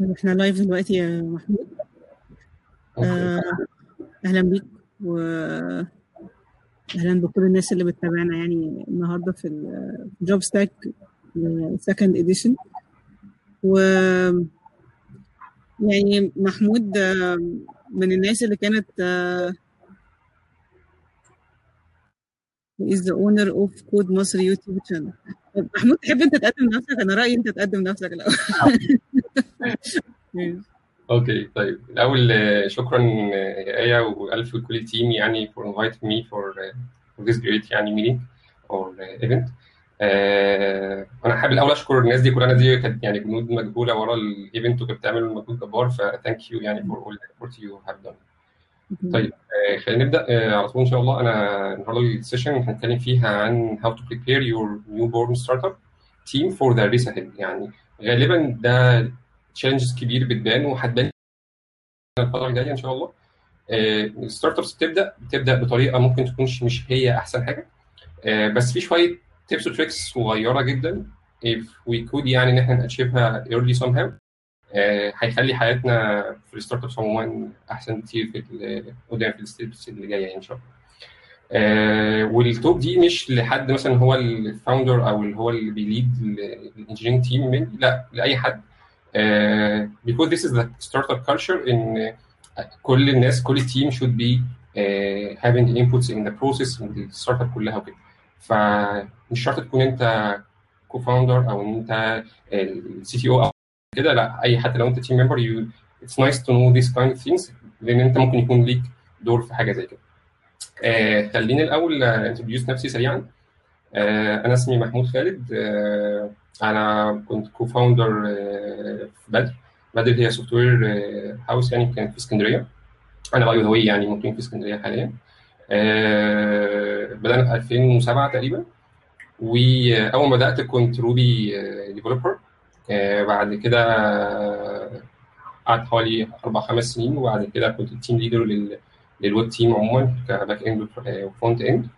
إحنا live دلوقتي يا محمود. آه، أهلا بيك واهلا بكل الناس اللي بتتابعنا يعني النهارده في ال Job Stack second edition و يعني محمود آه، من الناس اللي كانت آه، is the owner of كود مصر YouTube channel. محمود تحب أنت تقدم نفسك أنا رأيي أنت تقدم نفسك الأول. okay طيب. الأول آه، شكرا آه، يا آية وألف لكل ال team يعني for inviting me for uh, for this great يعني meeting or event. آه، أنا حابب الأول أشكر الناس دي كلها دي كانت يعني جنود مجهولة ورا ال event وكانت بتعمل مجهود جبار ف thank you يعني for all the effort you have done. طيب آه، خلينا نبدأ. آه، على طول إن شاء الله أنا النهارده ال session هنتكلم فيها عن how to prepare your newborn startup team for the race ahead يعني. غالبا ده challenges كبير بتبان وهتبان الفترة الجاية إن شاء الله. ال startups بتبدأ بتبدأ بطريقة ممكن تكون مش هي أحسن حاجة. آه، بس في شوية tips و tricks صغيرة جدا. If we could يعني إن إحنا ن achieve ها early somehow آه، هيخلي حياتنا في ال startups عموما أحسن كتير في قدام في ال steps اللي جاية إن شاء الله. آه، وال topic دي مش لحد مثلا هو ال founder أو اللي هو اللي بي lead ال engineering team من لا لأي حد. آه، because this is the startup culture إن كل الناس كل ال team should be آه، having inputs in the process من ال startup كلها وكده. فمش شرط تكون أنت co-founder أو إن أنت ال CTO أو كده لا أي حتى لو أنت team member you it's nice to know these kind of things لأن أنت ممكن يكون ليك دور في حاجة زي كده. آه خليني الأول introduce نفسي سريعا. آه أنا اسمي محمود خالد. آه أنا كنت co-founder آه في بدر. بدر هي software house يعني كانت في اسكندرية. أنا by the way يعني ممكن في اسكندرية حاليا. بدأنا في 2007 تقريبا. وأول ما بدأت كنت Ruby developer بعد كده قعدت حوالي أربع خمس سنين. وبعد كده كنت ال team leader لل لل web team عموما ك back end و front end.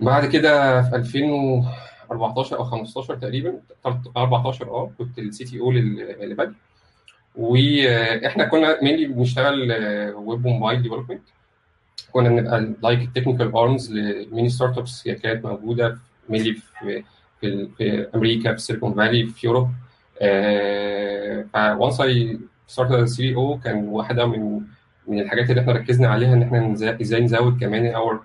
بعد كده في 2014 أو 15 تقريبا 14 آه كنت ال CTO لبدر وإحنا كنا mainly بنشتغل web و mobile development كنا بنبقى like ال technical arms ل many startups هي كانت موجودة mainly في في, في أمريكا في سيليكون فالي في Europe ف once I start as CTO كان واحدة من من الحاجات اللي إحنا ركزنا عليها إن إحنا إزاي نزود كمان our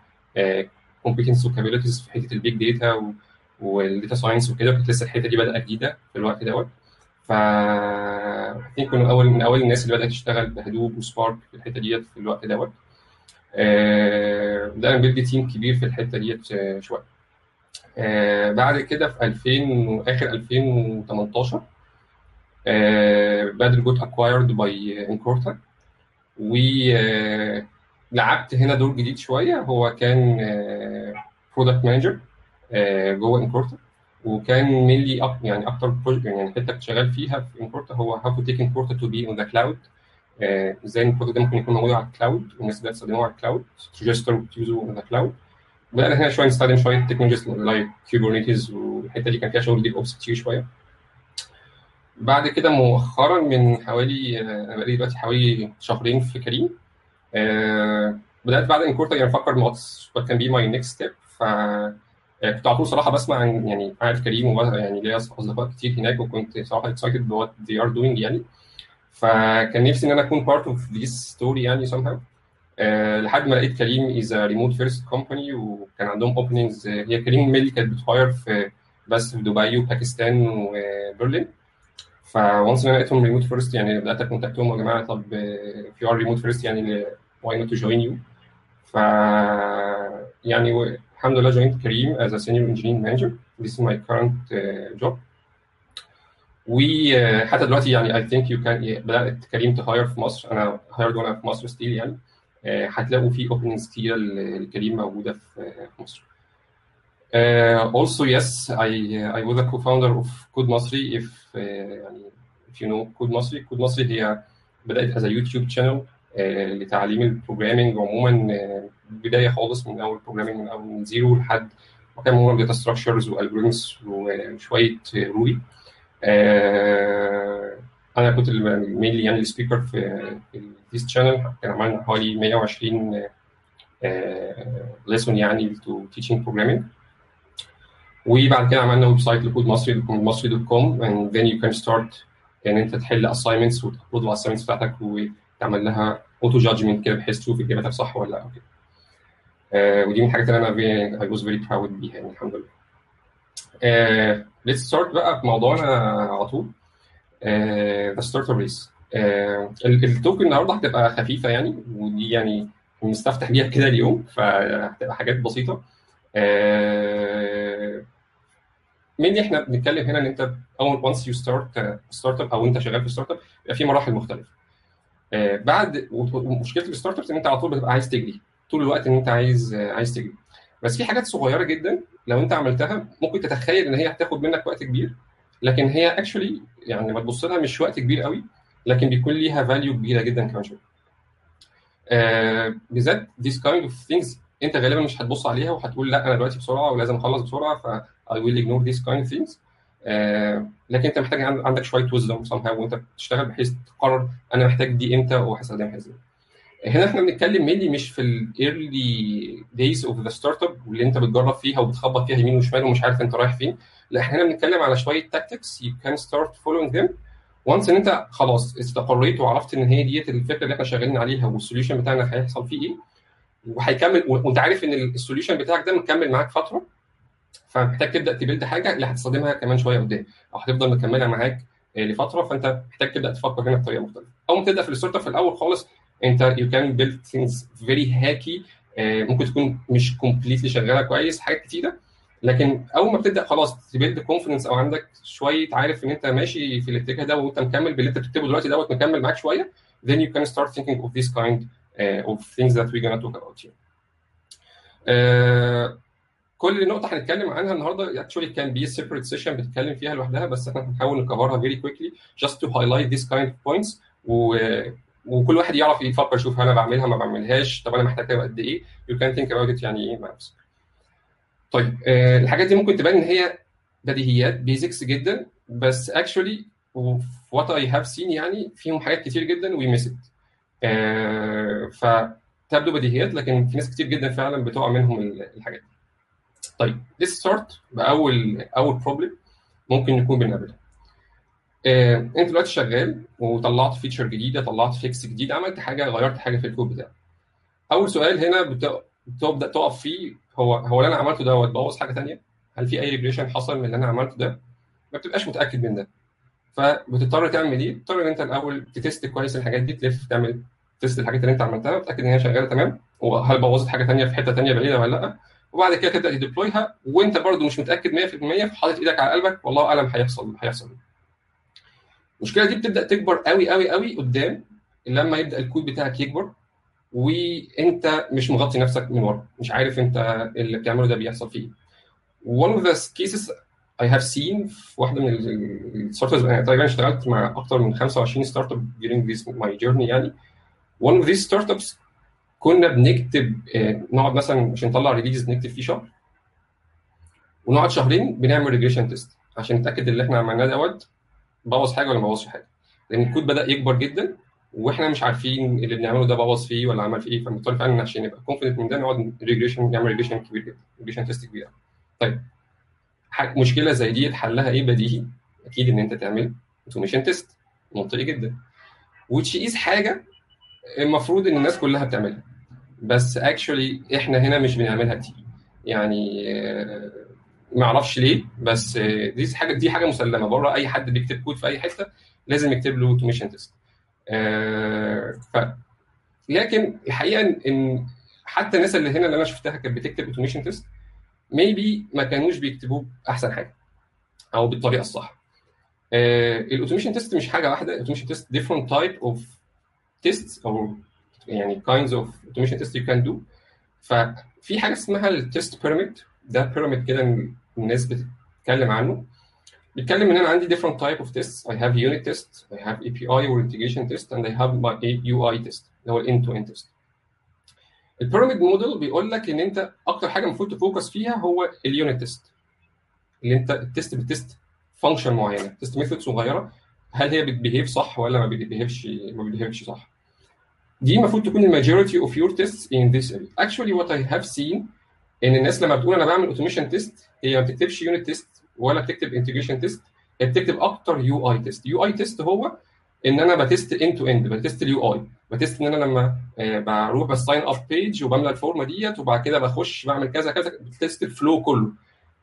competence و capabilities في حتة ال big data وال data science وكده. كانت لسه الحتة دي بدأ جديدة في الوقت دوت. ف كنا أول من أول الناس اللي بدأت تشتغل ب Hadoop و Spark في الحتة ديت في الوقت دوت. بدأنا ن build team كبير في الحتة ديت شوية. بعد كده في 2000 آخر 2018 بدر got acquired by Incorta ولعبت هنا دور جديد شوية. هو كان product manager جوه Incorta وكان mainly أك يعني أكتر يعني حتة كنت شغال فيها في Incorta هو how to take Incorta to be on the cloud إزاي ال product ده ممكن يكون موجود على ال cloud والناس اللي بتستخدمه على الكلاود تريجستر وتيوزه اون ذا كلاود بدأنا هنا شوية نستخدم شوية technologies like Kubernetes والحتة دي كان فيها شغل DevOps كتير شوية. بعد كده مؤخرا من حوالي أنا بقالي دلوقتي حوالي شهرين في كريم أه بدأت بعد Incorta يعني أفكر what's what can be my next step ف كنت على طول صراحة بسمع عن يعني عارف كريم يعني ليا أصدقاء كتير هناك وكنت صراحة excited ب what they are doing يعني. فكان نفسي إن أنا أكون part of this story يعني somehow. أه لحد ما لقيت كريم is remote first company وكان عندهم openings هي كريم mainly كانت بت hire في بس في دبي وباكستان وبرلين. ف once أنا لقيتهم remote first يعني بدات ا contact هم يا جماعة. طب if you are remote first يعني why not to join you ف يعني الحمد لله joined كريم as senior engineer manager this is my current uh, job. وحتى دلوقتي يعني I think you can بدأت كريم ت hire في مصر. أنا hired وأنا في مصر still يعني. هتلاقوا في openings كتيرة لكريم موجودة في مصر. Uh, also yes I uh, I was a co-founder of كود مصري if uh, يعني if you know كود مصري كود مصري هي بدأت as a YouTube channel uh, لتعليم ال programming عموما uh, بداية خالص من أول programming من أول من zero لحد وكان عموما data structures و algorithms وشوية Ruby uh, أنا كنت mainly يعني ال speaker في ال test channel كان عملنا حوالي 120 lesson يعني to teaching programming وبعد كده عملنا website لكود مصري مصري dot com and then you can start ان انت تحل assignments وت upload ال assignments بتاعتك وتعمل لها auto judgement كده بحيث تشوف اجابتك صح ولا لأ آه ودي من الحاجات اللي أنا I was very proud بيها يعني الحمد لله. آه let's start بقى في موضوعنا على طول. starter race. آه ال talk النهارده هتبقى خفيفة يعني ودي يعني نستفتح بيها كده اليوم فهتبقى حاجات بسيطة. آه مين إحنا بنتكلم هنا ان انت اول once you start startup أو انت شغال في startup بيبقى في مراحل مختلفة. آه بعد ومشكلة ال startups إن أنت على طول بتبقى عايز تجري طول الوقت إن أنت عايز آه عايز تجري. بس في حاجات صغيرة جدا لو أنت عملتها ممكن تتخيل إن هي هتاخد منك وقت كبير لكن هي actually يعني لما تبص لها مش وقت كبير قوي لكن بيكون ليها value كبيرة جدا كمان شوية. آه بالذات these kind of things أنت غالبا مش هتبص عليها وهتقول لأ أنا دلوقتي بسرعة ولازم أخلص بسرعة I will ignore these kind of things. آه لكن أنت محتاج عندك شوية wisdom somehow وأنت بتشتغل بحيث تقرر أنا محتاج دي إمتى وهستخدمها إزاي. هنا إحنا بنتكلم mainly مش في ال early days of the startup واللي أنت بتجرب فيها وبتخبط فيها يمين وشمال ومش عارف أنت رايح فين. لا إحنا هنا بنتكلم على شوية tactics you can start following them once إن أنت خلاص استقريت وعرفت إن هي ديت الفكرة اللي إحنا شغالين عليها وال solution بتاعنا هيحصل فيه إيه وهيكمل وأنت عارف إن ال solution بتاعك ده مكمل معاك فترة. فمحتاج تبدأ ت build حاجة اللي هتستخدمها كمان شوية قدام أو هتفضل مكملة معاك لفترة فأنت محتاج تبدأ تفكر هنا بطريقة مختلفة. أول ما تبدأ في ال start في الأول خالص أنت you can build things very hacky ممكن تكون مش completely شغالة كويس حاجات كتيرة. لكن أول ما بتبدأ خلاص ت build confidence أو عندك شوية عارف إن أنت ماشي في الاتجاه ده وأنت مكمل باللي أنت بتكتبه دلوقتي دوت مكمل معاك شوية then you can start thinking of this kind uh, of things that we're gonna talk about here. كل نقطه هنتكلم عنها النهارده actually can be separate session بتتكلم فيها لوحدها بس إحنا هنحاول ن cover ها very quickly just to highlight this kind of points و وكل واحد يعرف يفكر يشوف أنا بعملها ما بعملهاش طب أنا محتاج قد إيه you can think about it يعني إيه مع نفسك. طيب آه الحاجات دي ممكن تبان إن هي بديهيات basics جدا بس actually what I have seen يعني فيهم حاجات كتير جدا miss it. آه فتبدو بديهيات لكن في ناس كتير جدا فعلا بتقع منهم الحاجات دي. طيب let's start بأول أول problem ممكن نكون بنقابلها. آه، أنت دلوقتي شغال وطلعت feature جديدة طلعت fix جديد عملت حاجة غيرت حاجة في الكود بتاعك. أول سؤال هنا بتبدأ تقف فيه هو هو اللي أنا عملته دوت بوظ حاجة ثانية هل في أي regression حصل من اللي أنا عملته ده؟ ما بتبقاش متأكد من ده. فبتضطر تعمل إيه؟ بتضطر إن أنت الأول ت test كويس الحاجات دي تلف تعمل test الحاجات اللي أنت عملتها وتتاكد إن هي شغالة تمام وهل بوظت حاجة ثانية في حتة ثانية بعيدة ولا لأ؟ وبعد كده تبدأ ت deploy ها وانت برضو مش متأكد 100% فحاطط إيدك على قلبك والله أعلم هيحصل هيحصل. المشكلة دي بتبدأ تكبر قوي قوي قوي قدام لما يبدأ الكود بتاعك يكبر وانت مش مغطي نفسك من ورا مش عارف انت اللي بتعمله ده بيحصل فيه. One of the cases I have seen في واحدة من ال startups تقريبا اشتغلت مع أكتر من 25 startup during this my journey يعني. One of these startups كنا بنكتب نقعد مثلا عشان نطلع release نكتب فيه شهر. ونقعد شهرين بنعمل regression test عشان نتأكد اللي إحنا عملناه دوت بوظ حاجة ولا ما بوظش حاجة. لأن الكود بدأ يكبر جدا وإحنا مش عارفين اللي بنعمله ده بوظ فيه ولا عمل فيه إيه فبنضطر فعلا عشان نبقى confident من ده نقعد regression نعمل regression كبير جدا regression test كبير. طيب مشكلة زي دي حلها إيه بديهي؟ أكيد إن أنت تعمل automation test منطقي جدا. is حاجة المفروض إن الناس كلها بتعملها. بس actually إحنا هنا مش بنعملها كتير يعني ما أعرفش ليه بس دي حاجة دي حاجة مسلمة. بره أي حد بيكتب كود في أي حتة لازم يكتب له automation test ف لكن الحقيقة إن حتى الناس اللي هنا اللي أنا شفتها كانت بتكتب automation test maybe ما كانوش بيكتبوه باحسن حاجة أو بالطريقة الصح. ال automation test مش حاجة واحدة. ال automation test different type of tests أو يعني kinds of automation test you can do. ففي حاجة اسمها ال test pyramid ده pyramid كده الناس بتتكلم عنه. بيتكلم إن أنا عندي different type of tests. I have unit test I have API or integration test and I have my UI test اللي هو end to end test ال pyramid model بيقول لك إن أنت أكتر حاجة المفروض ت focus فيها هو ال unit test اللي أنت ال test بت test function معينة test method صغيرة. هل هي بت behave صح ولا ما بت behave ش ما بت behave ش صح؟ دي المفروض تكون ال majority of your test and this actually what I have seen إن الناس لما بتقول أنا بعمل automation test هي ما بتكتبش unit test ولا بتكتب integration test هي بتكتب أكتر UI test UI test هو إن أنا ب test end to end ب test ال UI ب test إن أنا لما آه، بروح ب sign up page وبملى الفورمة ديت وبعد كده بخش بعمل كذا كذا ب test ال flow كله.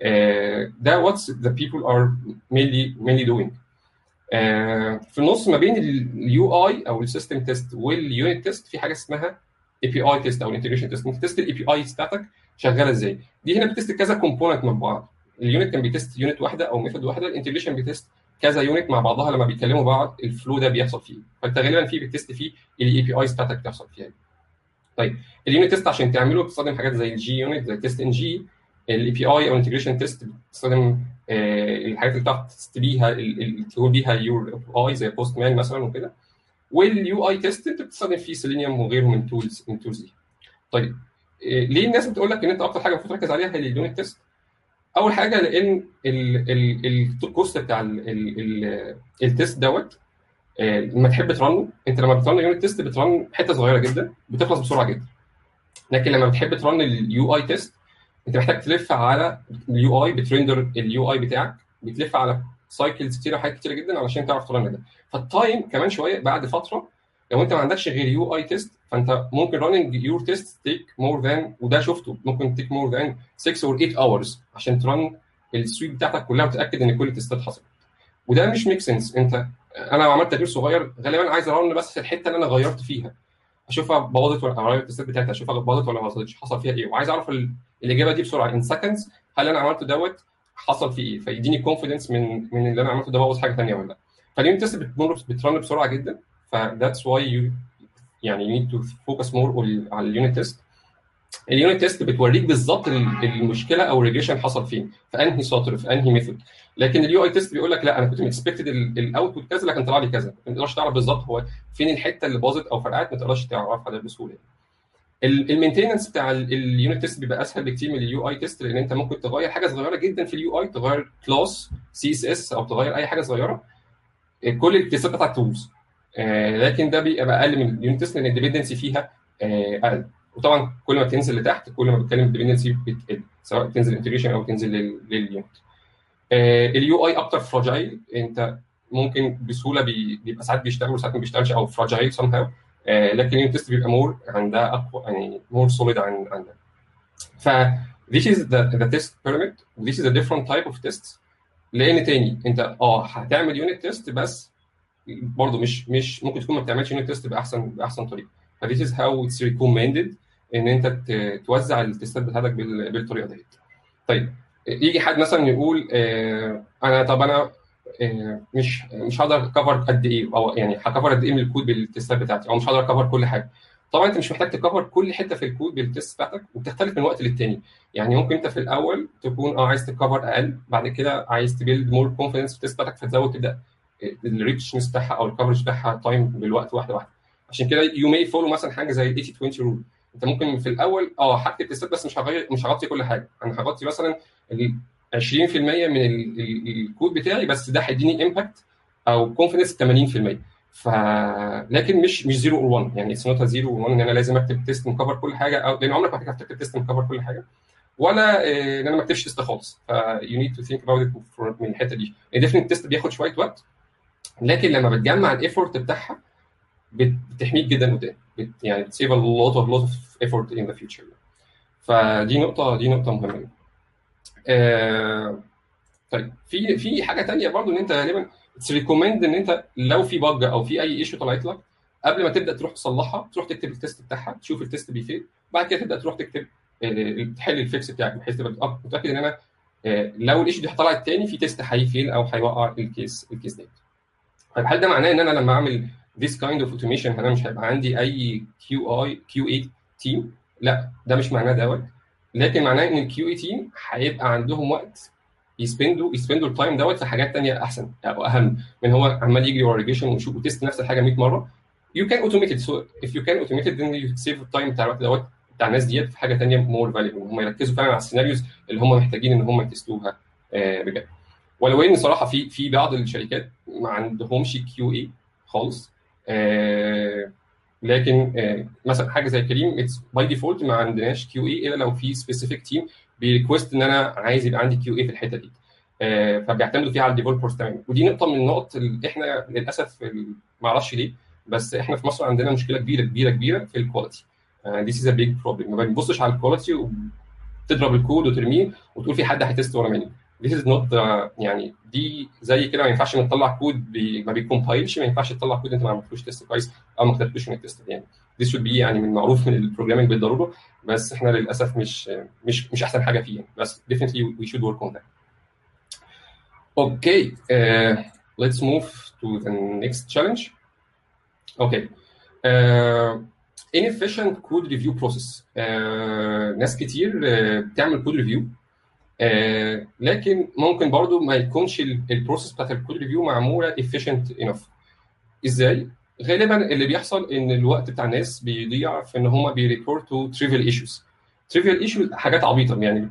آه، ده what's the people are mainly doing. آه، في النص ما بين ال UI أو ال system test وال unit test في حاجة اسمها API test أو ال integration test أنت test ال API بتاعتك شغالة إزاي؟ دي هنا بت test كذا component مع بعض. ال unit كان بي test unit واحدة أو method واحدة ال integration بي test كذا unit مع بعضها لما بيكلموا بعض ال flow ده بيحصل فيه. فأنت غالبا في بت test فيه ال APIs بتاعتك بتحصل فيها. طيب ال unit test عشان تعمله بتستخدم حاجات زي ال JUnit زي TestNG ال API أو ال integration test بتستخدم الحاجات اللي بتعرف ت test بيها ت call بيها URI زي Postman مثلا وكده. وال UI test أنت بتستخدم فيه سيلينيوم وغيره من tools من tools دي. طيب آه، ليه الناس بتقول لك إن أنت أكتر حاجة المفروض تركز عليها هي ال unit test أول حاجة لأن ال- ال- ال- ال cost بتاع ال- ال- ال- ال test دوت آه، لما تحب ت run ه أنت لما بت run unit test بت run حتة صغيرة جدا بتخلص بسرعة جدا. لكن لما بتحب ت run ال UI test انت محتاج تلف على ال UI بت render ال UI بتاعك بتلف على cycles كتيره وحاجات كتيرة جدا علشان تعرف ت run ده. فال time كمان شوية بعد فترة لو انت ما عندكش غير UI test فانت ممكن running your test take more than وده شفته ممكن take more than 6 or 8 hours عشان ت run ال suite بتاعتك كلها وتتاكد ان كل التستات حصلت. وده مش make sense انت أنا لو عملت تغيير صغير غالبا عايز أ run بس الحتة اللي أنا غيرت فيها. أشوفها باظت ولا غيرت التستات بتاعتي أشوفها باظت ولا ما باظتش حصل فيها إيه؟ وعايز أعرف ال- الإجابة دي بسرعة. in seconds هل أنا عملته دوت؟ حصل فيه إيه؟ فيديني confidence من من اللي أنا عملته ده بوظ حاجة ثانية ولا لأ. فال unit بتمر بت run بسرعة جدا ف that's why you يعني you need to focus more على ال unit test ال unit test بتوريك بالظبط ال- المشكلة أو ال regression حصل فين في أنهي سطر في أنهي method لكن ال UI test بيقول لك لا أنا كنت expected ال output كذا لكن طلع لي كذا. ما تقدرش تعرف بالظبط هو فين الحتة اللي باظت أو فرقعت ما تقدرش تعرفها بسهولة. ال maintenance بتاع ال unit test بيبقى أسهل بكتير من ال UI test لأن أنت ممكن تغير حاجة صغيرة جدا في ال UI تغير class CSS أو تغير أي حاجة صغيرة. كل التيستات بتاعتك تبوظ لكن ده بيبقى أقل من ال unit test لأن ال dependency فيها آه، أقل. وطبعا كل ما بتنزل لتحت كل ما بتكلم ال dependency بتقل سواء بتنزل integration أو بتنزل لل- لل unit ال UI أكتر fragile أنت ممكن بسهولة بي- بيبقى ساعات بيشتغل وساعات ما بيشتغلش أو fragile somehow لكن ال unit test بيبقى more عندها أقوى يعني more solid عن عن ده ف this is the, the test pyramid. This is a different type of tests. لأن تاني أنت آه هتعمل unit test بس برضه مش مش ممكن تكون ما بتعملش unit test بأحسن بأحسن طريقة. ف is how it's recommended. إن أنت توزع التستات بتاعتك بال- بالطريقة ديت. طيب يجي حد مثلا يقول آه أنا طب أنا آه مش مش هقدر أ cover قد إيه أو يعني ه cover قد إيه من ال code بال tests بتاعتي أو مش هقدر أ cover كل حاجة. طبعا أنت مش محتاج ت cover كل حتة في ال code بال test بتاعتك وبتختلف من وقت للتاني. يعني ممكن أنت في الأول تكون آه عايز ت cover أقل بعد كده عايز ت build more confidence في ال test بتاعتك فتزود تبدأ ال richness بتاعها أو ال coverage بتاعها time بالوقت واحدة واحدة. عشان كده you may follow مثلا حاجة زي ال 80 20 rule انت ممكن في الأول آه هكتب tests بس مش هغير مش هغطي كل حاجة. أنا هغطي مثلا ال 20% من ال- ال- الكود بتاعي بس ده هيديني impact أو confidence 80% ف لكن مش مش 0 or 1 يعني it's not 0 or 1 إن أنا لازم أكتب test م cover كل حاجة أو لأن عمرك ما هتعرف تكتب test م cover كل حاجة. ولا آه، إن أنا ما اكتبش test خالص. ف you need to think about من الحتة دي. ال different test بياخد شوية وقت لكن لما بتجمع ال effort بتاعها بت- بتحميك جدا قدام. يعني بت save a lot of lot of effort in the future. فدي نقطه دي نقطة مهمة. آه طيب في في حاجة تانية برضو إن أنت غالبا it's recommended إن أنت لو في bug أو في أي issue طلعت لك قبل ما تبدأ تروح تصلحها تروح تكتب ال test بتاعها تشوف ال test بي fail. بعد كده تبدأ تروح تكتب تحل ال fix بتاعك بحيث تبقى متأكد إن أنا آه، لو ال issue دي طلعت تاني في test ه fail أو هيوقع ال case ال case ده طيب هل ده معناه إن أنا لما أعمل this kind of automation أنا مش هيبقى عندي أي QA QA team لا ده مش معناه دوت. لكن معناه إن ال QA team هيبقى عندهم وقت يسبندوا يسبندوا التايم دوت في حاجات تانية أحسن أو أهم من هو عمال يجري ورا ويشوف و test نفس الحاجة 100 مرة. You can automate it. So if you can automate it then you save ال time بتاع الوقت دوت بتاع الناس ديت في حاجة تانية more valuable. هم يركزوا فعلا على ال scenarios اللي هم محتاجين إن هم ي test وها آه، بجد. ولو إن صراحة في في بعض الشركات ما عندهمش QA خالص. آه لكن آه مثلا حاجة زي كريم it's by default ما عندناش QA إلا لو في specific team بي request إن أنا عايز يبقى عندي QA في الحتة دي. آه فبيعتمدوا فيها على ال developers تماما ودي نقطة من النقط اللي إحنا للأسف ما أعرفش ليه بس إحنا في مصر عندنا مشكلة كبيرة كبيرة كبيرة في ال quality this is a big problem ما بنبصش على ال quality وتضرب الكود وترميه وتقول في حد هي test ورا مني. This is not uh, يعني دي زي كده ما ينفعش نطلع كود بي ما بي compile ش ما ينفعش تطلع كود انت ما عملتوش test كويس أو ما كتبتوش من ال test يعني دي should be يعني من معروف من ال programming بالضرورة بس إحنا للأسف مش مش مش أحسن حاجة فيه يعني. بس definitely we should work on that. Okay, uh, let's move to the next challenge. Okay. Uh, inefficient code review process. Uh, ناس كتير uh, بتعمل code review آه لكن ممكن برضو ما يكونش ال process بتاعت ال code review معمولة efficient enough. إزاي؟ غالبا اللي بيحصل إن الوقت بتاع الناس بيضيع في إن هم بي report وا trivial issues trivial issues حاجات عبيطة يعني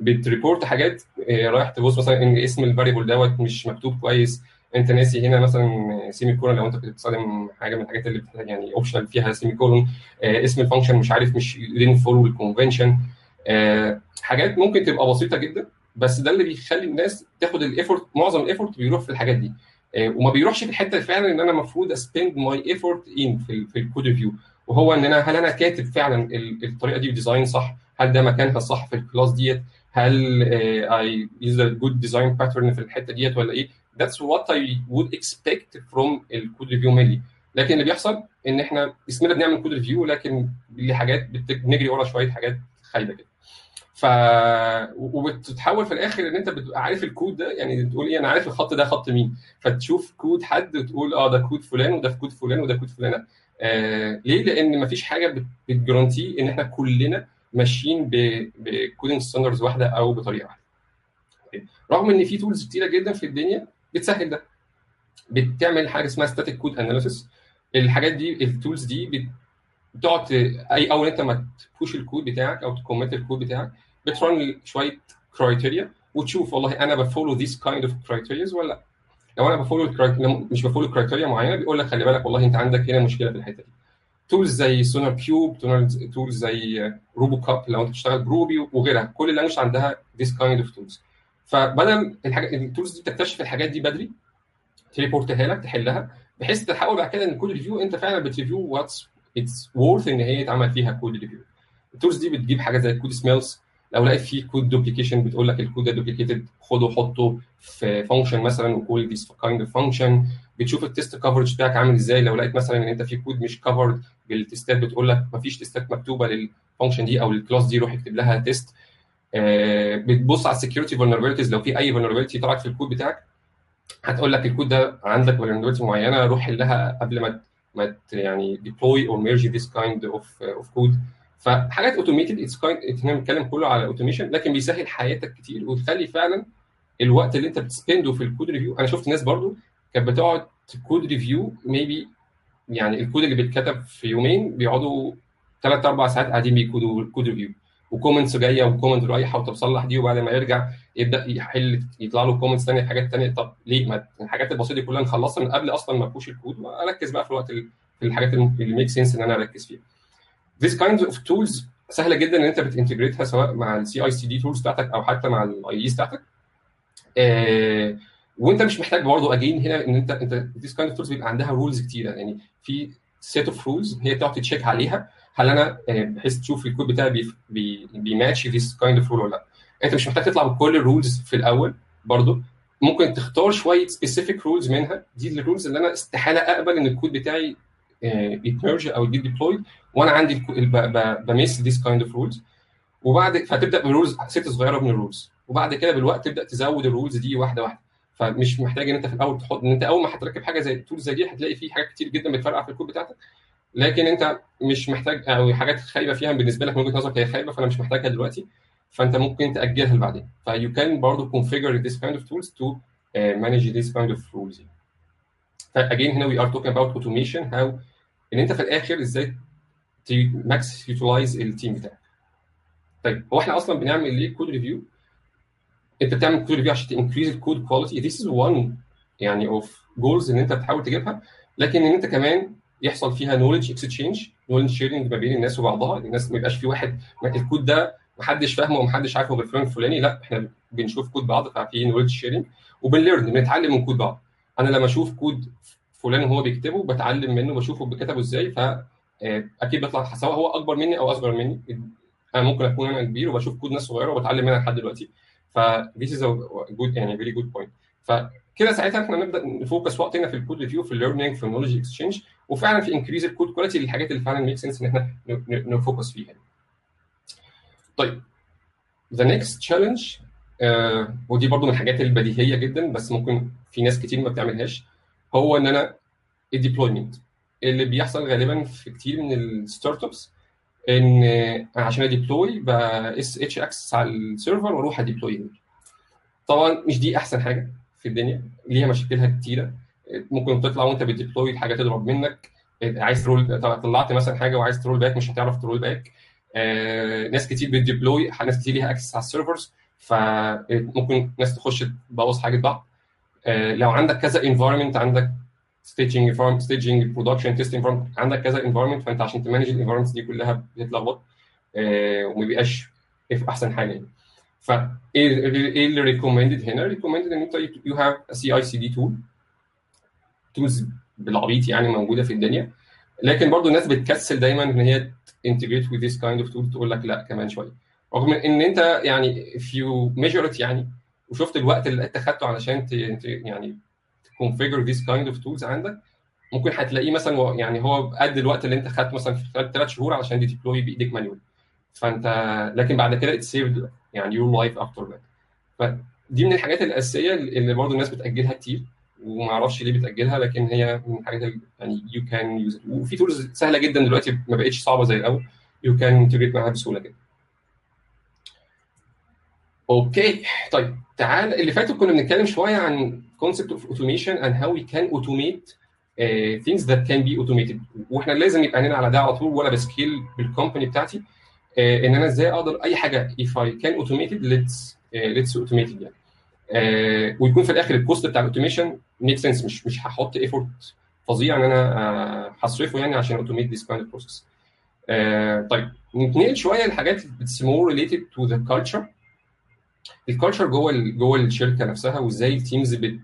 بت report حاجات آه رايح تبص مثلا إن اسم ال variable دوت مش مكتوب كويس. أنت ناسي هنا مثلا semicolon لو أنت بتستخدم حاجة من الحاجات اللي يعني optional فيها semicolon آه اسم ال function مش عارف مش دين follow ال convention حاجات ممكن تبقى بسيطة جدا بس ده اللي بيخلي الناس تاخد ال effort معظم ال effort بيروح في الحاجات دي. آه وما بيروحش في الحتة فعلا إن أنا المفروض spend my effort in في, ال code review وهو إن أنا هل أنا كاتب فعلا الطريقة دي design صح؟ هل ده مكانها الصح في ال class ديت؟ هل I use a good design pattern في الحتة ديت ولا إيه؟ That's what I would expect from ال code review mainly لكن اللي بيحصل إن إحنا اسمنا بنعمل code review لكن دي حاجات بنجري ورا شوية حاجات خايبة كده. ف وبتتحول في الآخر إن أنت بتبقى عارف الكود ده يعني تقول إيه أنا عارف الخط ده خط مين فتشوف كود حد وتقول آه ده كود فلان وده كود فلان وده كود فلانة آه ليه؟ لأن مفيش حاجة بت guarantee إن إحنا كلنا ماشيين ب coding standards واحدة أو بطريقة واحدة. رغم إن في tools كتيرة جدا في الدنيا بتسهل ده. بتعمل حاجة اسمها static code analysis الحاجات دي ال tools دي بتقعد اي أول أنت ما ت push ال code بتاعك أو ت commit ال code بتاعك بت run شوية criteria وتشوف والله أنا ب follow this kind of criterias ولا لأ. لو أنا ب follow مش ب follow criteria معينة بيقول لك خلي بالك والله أنت عندك هنا مشكلة في الحتة دي. tools زي SonarQube tools زي RuboCop لو أنت بتشتغل ب Ruby وغيرها كل ال language عندها this kind of tools فبدل الحاجات ال tools دي تكتشف الحاجات دي بدري ت report ها لك تحلها بحيث تحاول بعد كده إن ال code review أنت فعلا بت review what's it's worth إن هي يتعمل فيها code review ال tools دي بتجيب حاجات زي ال code smells لو لقيت فيه code duplication بتقول لك الكود ده duplicated خده حطه في function مثلا و call this kind of function بتشوف ال test coverage بتاعك عامل إزاي. لو لقيت مثلا إن أنت في كود مش covered بال tests بتقول لك مفيش tests مكتوبة لل function دي أو لل class دي روح اكتب لها test آه بتبص على ال security vulnerabilities لو في أي vulnerability طلعت في الكود بتاعك هتقول لك الكود ده عندك vulnerability معينة روح حلها قبل ما ما يعني deploy أو merge this kind of of code فحاجات automated it's إحنا بنتكلم كله على automation لكن بيسهل حياتك كتير وتخلي فعلا الوقت اللي انت بت spend ه في ال code review أنا شفت ناس برضو كانت بتقعد code review maybe يعني الكود اللي بيتكتب في يومين بيقعدوا ثلاث أربع ساعات قاعدين بيكودوا code review و comments جاية و comment رايحة وتصلح دي وبعد ما يرجع يبدأ يحل يطلع له comments ثانية حاجات ثانية طب ليه؟ ما الحاجات البسيطة دي كلها نخلصها من قبل أصلا ما ا push ال code وأركز بقى في الوقت في الحاجات اللي make sense إن أنا أركز فيها. This kinds of tools سهلة جدا إن أنت بت integrate ها سواء مع ال CI/CD tools بتاعتك أو حتى مع ال AI بتاعتك. آه وأنت مش محتاج برضه again هنا إن أنت أنت this kind of tools بيبقى عندها rules كتيرة. يعني في set of rules هي تقعد check عليها هل أنا بحيث تشوف الكود بتاعي بي بي بي match this kind of rule ولا لأ. أنت مش محتاج تطلع بكل ال rules في الأول برضه. ممكن تختار شوية specific rules منها. دي ال rules اللي أنا استحالة أقبل إن الكود بتاعي يت merge أو يجيب deployed وأنا عندي ب miss this kind of rules وبعد فتبدأ ب rules set صغيرة من ال rules وبعد كده بالوقت تبدأ تزود ال rules دي واحدة واحدة. فمش محتاج إن أنت في الأول تحط إن أنت أول ما هتركب حاجة زي ال tools زي دي هتلاقي في حاجات كتير جدا بتفرقع في الكود بتاعتك. لكن أنت مش محتاج أو حاجات خايبة فيها بالنسبة لك من وجهة نظرك هي خايبة فأنا مش محتاجها دلوقتي. فأنت ممكن تأجلها لبعدين. ف you can برضه configure this kind of tools to uh, manage this kind of rules. ف again هنا we are talking about automation. How إن أنت في الآخر إزاي maximize utilize ال team بتاعك. طيب هو إحنا أصلا بنعمل ليه code review أنت بتعمل code review عشان ت increase ال code quality this is one يعني of goals إن أنت بتحاول تجيبها. لكن إن أنت كمان يحصل فيها knowledge exchange knowledge sharing ما بين الناس وبعضها. الناس ما يبقاش في واحد الكود ده محدش فاهمه ومحدش عارفه غير فلان الفلاني. لا إحنا بنشوف كود بعض ففي knowledge sharing وبن learn بنتعلم من كود بعض. أنا لما أشوف كود فلان وهو بيكتبه بتعلم منه بشوفه كتبه إزاي ف أكيد بيطلع سواء هو أكبر مني أو أصغر مني أنا ممكن أكون أنا كبير وبشوف كود ناس صغيرة وبتعلم منها لحد دلوقتي. ف this is a good يعني very good point. فكده ساعتها إحنا نبدأ ن focus وقتنا في ال code review في ال learning في ال knowledge exchange وفعلا في increase ال code quality للحاجات اللي فعلا make sense إن إحنا ن focus فيها. طيب the next challenge ودي برضو من الحاجات البديهية جدا بس ممكن في ناس كتير ما بتعملهاش. هو إن أنا ال deployment اللي بيحصل غالبا في كتير من ال startups إن عشان ا deploy SSH access على ال server وأروح ا deploy طبعا مش دي أحسن حاجة في الدنيا. ليها مشاكلها كتيرة. ممكن تطلع وأنت بت deploy الحاجة تضرب منك. عايز ت roll طلعت مثلا حاجة وعايز ت roll back مش هتعرف ت roll back. آه، ناس كتير بت deploy ناس كتير ليها access على ال servers فممكن ناس تخش تبوظ حاجة بعض. لو عندك كذا environment عندك staging production test environment عندك كذا environment فأنت عشان ت manage ال environments دي كلها بتتلخبط آه، وما بيبقاش في أحسن حاجة يعني. فايه إيه اللي recommended هنا؟ recommended إن أنت you have CI/CD tool tools بالعبيط يعني موجودة في الدنيا. لكن برضو الناس بتكسل دايما إن هي integrate with this kind of tool تقول لك لا كمان شوية. رغم إن أنت يعني if you measure it يعني وشفت الوقت اللي انت خدته علشان. يعني ت configure this kind of tools عندك ممكن هتلاقيه مثلا يعني هو قد الوقت اللي انت خدته مثلا في خلال ثلاث شهور علشان دي deploy بايديك manual فانت لكن بعد كده it's saved يعني your life after that فدي من الحاجات الأساسية اللي برضه الناس بتأجلها كتير وما أعرفش ليه بتأجلها لكن هي من الحاجات اللي يعني you can use وفي tools سهلة جدا دلوقتي ما بقتش صعبة زي الأول. you can integrate معاها بسهولة جدا. okay. طيب تعال اللي فاتوا كنا بنتكلم شوية عن of automation and how we can automate uh, things that can be automated. وإحنا لازم يبقى عندنا على ده على طول وأنا ب scale بال company بتاعتي uh, إن أنا إزاي أقدر أي حاجة automate it let's uh, let's automate it يعني. uh, ويكون في الآخر ال cost بتاع ال automation make sense مش مش هحط effort فظيع إن أنا uh, هصرفه يعني عشان automate this kind of طيب نتنقل شوية لحاجات it's more related to the culture ال culture جوه جوه الشركة نفسها وإزاي ال teams بت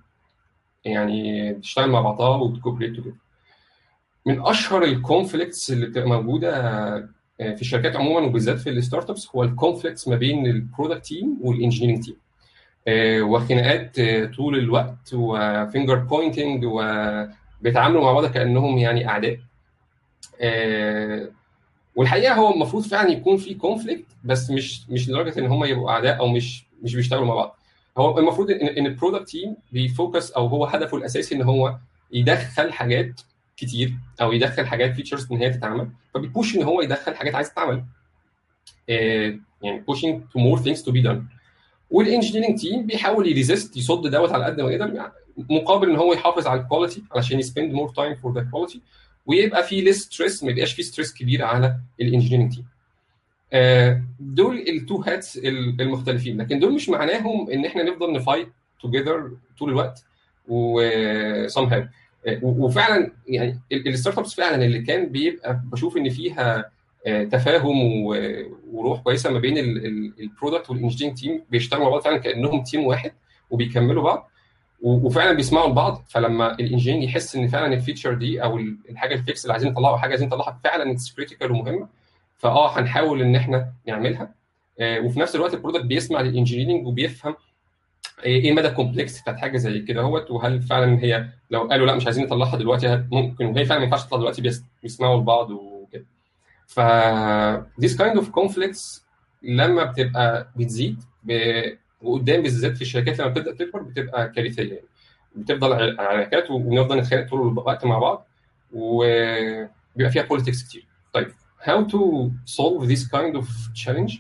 يعني بتشتغل مع بعضها وبت cooperate وكده من أشهر ال conflicts اللي بتبقى موجودة في الشركات عموما وبالذات في ال startups هو ال conflicts ما بين ال product team وال engineering team وخناقات طول الوقت و finger pointing وبيتعاملوا مع بعض كأنهم يعني أعداء. والحقيقة هو المفروض فعلا يكون في conflict بس مش مش لدرجة إن هم يبقوا أعداء أو مش مش بيشتغلوا مع بعض. هو المفروض ان إن ال product team بي focus أو هو هدفه الأساسي إن هو يدخل حاجات كتير أو يدخل حاجات features إن هي تتعمل. فبي push إن هو يدخل حاجات عايزه تتعمل. يعني pushing to more things to be done. وال engineering team بيحاول ي resist يصد دوت على قد ما يقدر مقابل إن هو يحافظ على ال quality علشان ي spend more time for the quality ويبقى في less stress ما يبقاش في stress كبير على ال engineering team دول ال two hats المختلفين لكن دول مش معناهم إن إحنا نفضل ن fight together طول الوقت و somehow. وفعلا يعني ال startups فعلا اللي كان بيبقى بشوف إن فيها تفاهم وروح كويسة ما بين ال product وال engineering team بيشتغلوا مع بعض فعلا كأنهم team واحد وبيكملوا بعض وفعلا بيسمعوا لبعض فلما ال engineer يحس إن فعلا ال feature دي أو الحاجة ال fix اللي عايزين نطلعها حاجة عايزين نطلعها فعلا it's critical ومهمة فآه هنحاول إن إحنا نعملها. آه وفي نفس الوقت ال product بيسمع لل engineering وبيفهم إيه مدى ال complex بتاعت حاجة زي كده أهوت وهل فعلا هي لو قالوا لأ مش عايزين نطلعها دلوقتي ممكن وهي فعلا ما ينفعش تطلع دلوقتي بيسمعوا لبعض وكده. ف this kind of conflicts لما بتبقى بتزيد ب... وقدام بالذات في الشركات لما بتبدأ تكبر بتبقى كارثية يعني. بتفضل عراكات وبنفضل نتخانق طول الوقت مع بعض وبيبقى فيها politics كتير. طيب. How to solve this kind of challenge.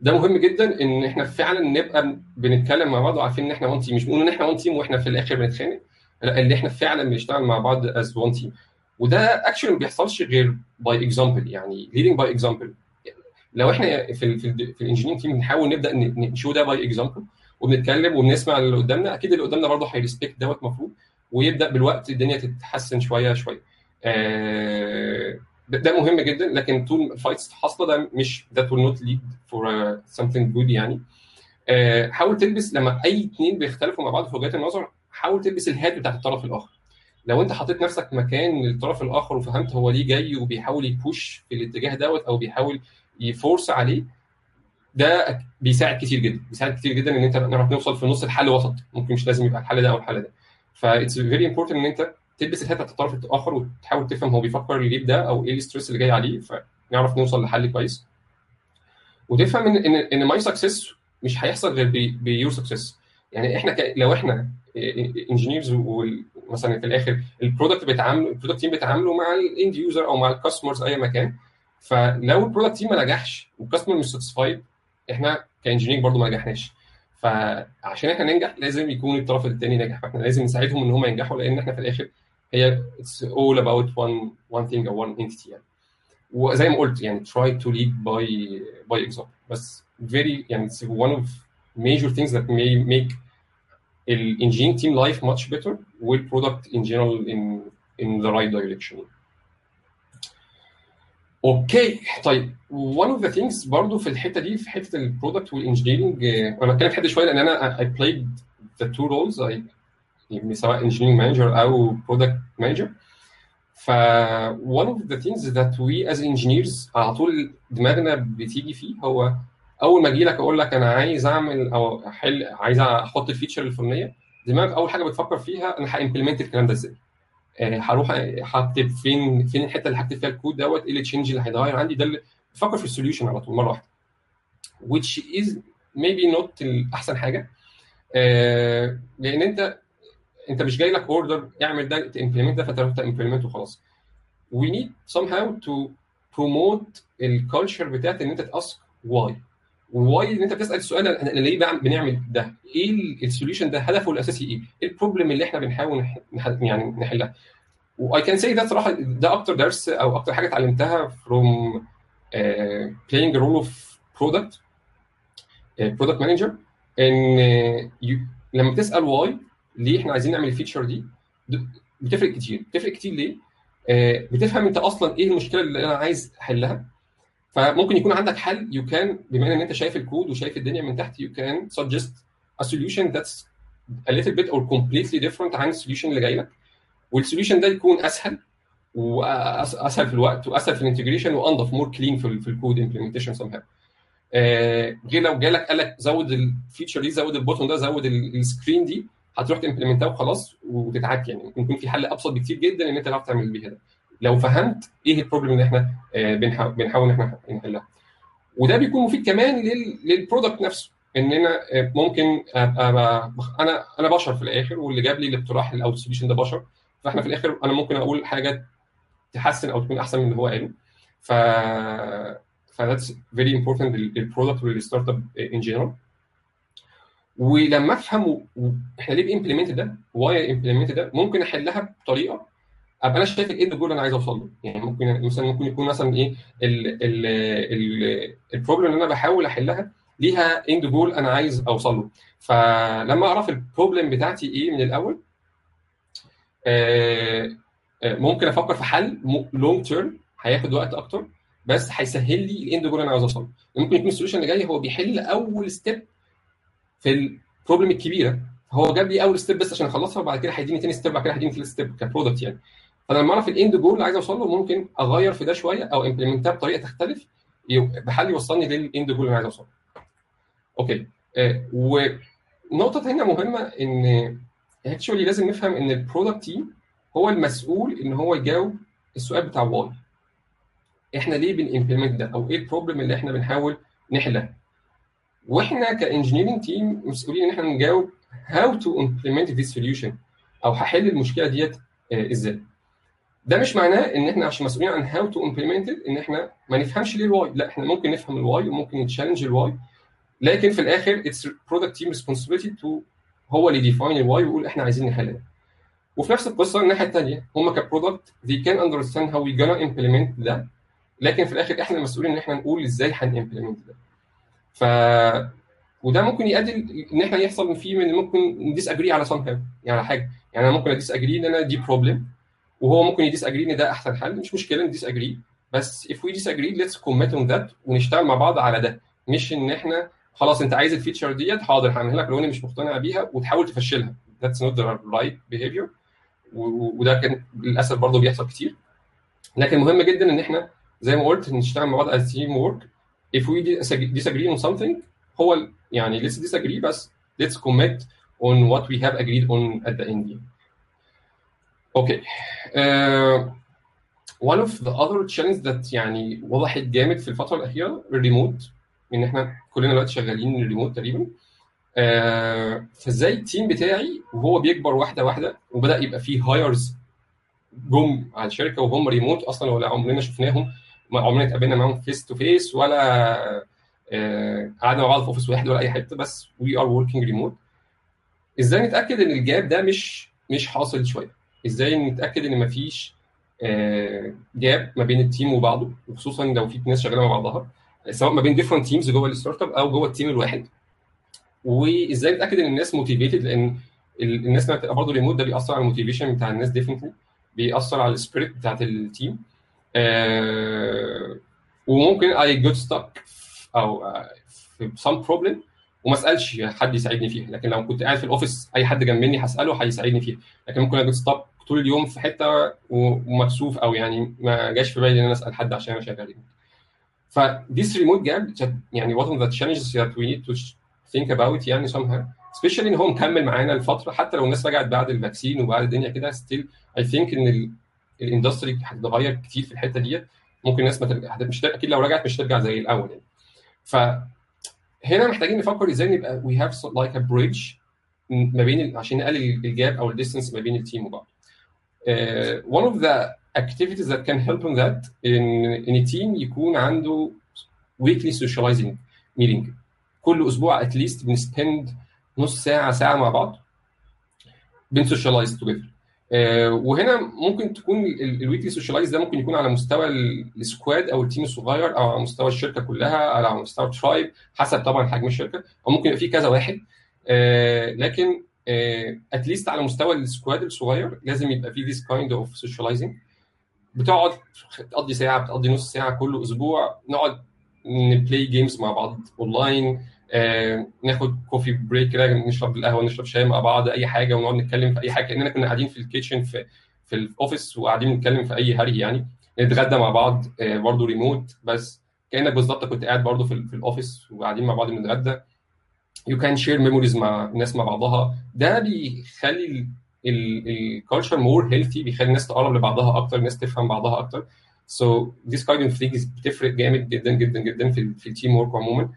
ده مهم جدا إن إحنا فعلا نبقى بنتكلم مع بعض وعارفين إن إحنا one team مش بنقول إن إحنا one team وإحنا في الآخر بنتخانق. لا إن إحنا فعلا بنشتغل مع بعض as one team وده اكشن ما بيحصلش غير by example يعني leading by example لو إحنا في ال في, ال في ال engineering team بنحاول نبدأ ن show ده by example وبنتكلم وبنسمع اللي قدامنا أكيد اللي قدامنا برضه هي respect دوت المفروض ويبدأ بالوقت الدنيا تتحسن شوية شوية. آه ده مهم جدا لكن طول ال fights حاصلة ده مش will not lead for uh, something good يعني. آه حاول تلبس لما أي اثنين بيختلفوا مع بعض في وجهات النظر حاول تلبس ال hat بتاعت الطرف الآخر. لو أنت حطيت نفسك مكان الطرف الآخر وفهمت هو ليه جاي وبيحاول ي push في الاتجاه دوت أو بيحاول ي force عليه ده بيساعد كتير جدا. بيساعد كتير جدا إن أنت نعرف نوصل في نص الحل وسط. ممكن مش لازم يبقى الحل ده أو الحل ده. ف that's very important إن أنت تلبس ال hat بتاعت الطرف الآخر وتحاول تفهم هو بيفكر ليه ده أو إيه ال stress اللي جاي عليه فنعرف نوصل لحل كويس. وتفهم ان ان إن my success مش هيحصل غير ب your success يعني إحنا ك... لو إحنا engineers مثلا في الآخر ال product بيتعاملوا ال product team بيتعاملوا مع ال end user أو مع ال customers أي مكان فلو ال product team ما نجحش وال customer مش satisfied إحنا ك engineer برضو ما نجحناش. فعشان إحنا ننجح لازم يكون الطرف الثاني ناجح فإحنا لازم نساعدهم إن هم ينجحوا لأن إحنا في الآخر هي it's all about one one thing or one entity يعني وزي ما قلت يعني try to lead by by example بس very يعني it's one of major things that may make الانجينير team life much better والبرودكت in general in in the right direction اوكي طيب one of the things برضو في الحته دي في حته البرودكت والانجينيرنج انا بتكلم في حته شويه لان انا I played the two roles I يعني سواء engineering manager أو product manager ف one of the things that we as engineers على طول دماغنا بتيجي فيه هو أول ما أجي لك أقول لك أنا عايز أعمل أو احل عايز أحط ال feature الفلانية دماغك أول حاجة بتفكر فيها أنا ه implement الكلام ده إزاي؟ هروح هكتب فين فين الحتة اللي هكتب فيها الكود دوت؟ إيه ال change اللي هيتغير عندي؟ ده اللي بفكر في ال solution على طول مرة واحدة. which is maybe not احسن حاجة. آه لأن أنت انت مش جاي لك order اعمل ده ت implement ده فتروح ت implement وخلاص we need somehow to promote ال culture بتاعت إن أنت ت ask why why إن أنت بتسأل السؤال أنا ليه بنعمل ده؟ إيه ال solution ده هدفه الأساسي إيه؟ إيه ال problem اللي إحنا بنحاول نح... يعني نحلها؟ What I can see ده صراحة ده أكتر درس أو أكتر حاجة اتعلمتها a role of product uh, product manager إن you, لما بتسأل why ليه إحنا عايزين نعمل ال feature دي؟ بتفرق كتير. بتفرق كتير ليه؟ uh, بتفهم أنت أصلا إيه المشكلة اللي أنا عايز أحلها؟ فممكن يكون عندك حل. you can بما إن أنت شايف الكود وشايف الدنيا من تحت you can suggest a solution that's a little bit or completely different عن ال solution اللي جاي لك. وال solution ده يكون أسهل واسهل في الوقت وأسهل في ال integration وأنضف more clean في, في ال code implementation somehow غير لو جالك قال لك زود ال feature دي زود ال button ده زود ال screen دي هتروح ت implement ها وخلاص وتتعك يعني. ممكن يكون في حل أبسط بكتير جدا إن أنت تعرف تعمل بيها ده. لو فهمت إيه ال problem اللي إحنا بنحاول إن إحنا نحلها. وده بيكون مفيد كمان لل product نفسه. إن أنا ممكن أبقى أنا أنا بشر في الآخر واللي جاب لي الاقتراح أو ال solution ده بشر. فإحنا في الآخر أنا ممكن أقول حاجة تحسن أو تكون أحسن من اللي هو قاله. ف ف that's very important لل product ولل startup in general ولما أفهم إحنا ليه ب implement ده why implement ده ممكن أحلها بطريقة أبقى أنا شايف إيه الجول اللي أنا عايز أوصل له. يعني ممكن مثلا ممكن يكون مثلا إيه ال problem اللي أنا بحاول أحلها ليها end goal أنا عايز أوصل له. فلما أعرف ال problem بتاعتي إيه من الأول آه ممكن أفكر في حل long term هياخد وقت أكتر بس هيسهل لي ال end goal اللي أنا عايز أوصل له. ممكن يكون ال solution اللي جاي هو بيحل أول step في ال problem الكبيرة هو جاب لي أول step بس عشان أخلصها وبعد كده هيديني تاني step بعد كده هيديني ثالث step ك product يعني. فلما أعرف ال end goal اللي عايز اوصل له ممكن أغير في ده شوية أو implement ها بطريقة تختلف بحل يوصلني لل end goal اللي أنا عايز له. okay. آه ونقطة ثانية مهمة إن actually لازم نفهم إن ال product team هو المسؤول إن هو يجاوب السؤال بتاع why إحنا ليه بن implement ده؟ أو إيه ال problem اللي إحنا بنحاول نحلها؟ وإحنا ك engineering team مسؤولين إن إحنا نجاوب how to implement this solution أو هحل المشكلة ديت آه إزاي. ده مش معناه إن إحنا عشان مسؤولين عن to implement it إن إحنا ما نفهمش ليه ال why. لا إحنا ممكن نفهم ال why وممكن نتشالنج الواي لكن في الآخر it's product team responsibility to هو اللي define ال why ويقول إحنا عايزين نحل ده وفي نفس القصة الناحية الثانية هم ك product they can understand how we gonna implement ده لكن في الآخر إحنا المسؤولين إن إحنا نقول إزاي هن implement ده ف وده ممكن يؤدي إن إحنا يحصل فيه من ممكن ن disagree على some يعني على حاجة. يعني أنا ممكن ا disagree إن أنا دي problem وهو ممكن ي disagree إن ده أحسن حل مش مشكلة ن disagree بس if we disagree let's commit on that ونشتغل مع بعض على ده. مش إن إحنا خلاص أنت عايز ال feature ديت حاضر هعملها لك لو أنا مش مقتنع بيها وتحاول تفشلها. That's not the right behavior. وده كان للأسف برضه بيحصل كتير. لكن مهم جدا إن إحنا زي ما قلت نشتغل مع بعض as team work if we disagree on something هو يعني let's disagree بس let's commit on what we have agreed on at the end. Okay. Uh, one of the other challenges that يعني وضحت جامد في الفترة الأخيرة الريموت إن إحنا كلنا دلوقتي شغالين ريموت تقريبا. آه فإزاي ال team بتاعي وهو بيكبر واحدة واحدة وبدأ يبقى فيه hires جم على الشركة وهم ريموت أصلا ولا عمرنا شفناهم عمرنا اتقابلنا معاهم face to face ولا آه قعدنا مع بعض في office واحد ولا أي حتة بس we are working remote إزاي نتأكد إن ال gap ده مش مش حاصل شوية؟ إزاي نتأكد إن مفيش آه gap ما بين ال team وبعضه؟ وخصوصا لو في ناس شغالة مع بعضها سواء ما بين different teams جوه ال startup أو جوه ال team الواحد. وإزاي نتأكد إن الناس motivated لأن الناس لما بتبقى برضه ريموت ده بيأثر على ال motivation بتاع الناس definitely بيأثر على ال spirit بتاعت ال team وممكن I got stuck أو في some problem وما اسالش حد يساعدني فيها. لكن لو كنت قاعد في ال office أي حد جنب مني هسأله هيساعدني فيها. لكن ممكن I got stuck طول اليوم في حتة ومكسوف أو يعني ما جاش في بالي إن أنا أسأل حد عشان أنا شغال. ف this remote gap يعني one of the challenges that we need to think about يعني somehow especially إن هو مكمل معانا الفترة حتى لو الناس رجعت بعد ال vaccine وبعد الدنيا كده still I think إن ال industry هتتغير كتير في الحتة ديت ممكن الناس ما ترجع مش أكيد لو رجعت مش ترجع زي الأول يعني. ف هنا محتاجين نفكر إزاي نبقى we have like a bridge ما بين عشان نقلل ال gap أو ال distance ما بين ال team وبعض. Uh, one of the activities that can help on that ان ال team يكون عنده weekly socializing meeting. كل أسبوع at least بن spend نص ساعه ساعة مع بعض. بن socialize آه وهنا ممكن تكون ال weekly socialize ده ممكن يكون على مستوى ال squad أو ال team الصغير أو على مستوى الشركة كلها أو على مستوى tribe حسب طبعا حجم الشركة. أو ممكن يبقى في كذا واحد. آه لكن at least آه على مستوى ال squad الصغير لازم يبقى في this kind of socializing. بتقعد تقضي ساعة بتقضي نص ساعة كل أسبوع. نقعد ن play games مع بعض اونلاين آه، ناخد coffee break كده نشرب القهوة نشرب شاي مع بعض أي حاجة ونقعد نتكلم في أي حاجة كأننا كنا قاعدين في ال kitchen في في ال office وقاعدين نتكلم في أي هري يعني. نتغدى مع بعض آه، برضه ريموت بس كأنك بالظبط كنت قاعد برضه في, في ال office وقاعدين مع بعض بنتغدى you can share memories مع الناس مع بعضها. ده بيخلي ال culture more healthy بيخلي الناس تقرب لبعضها أكتر الناس تفهم بعضها أكتر. so this kind of things بتفرق جامد جدا جدا جدا في في ال teamwork عموما. آه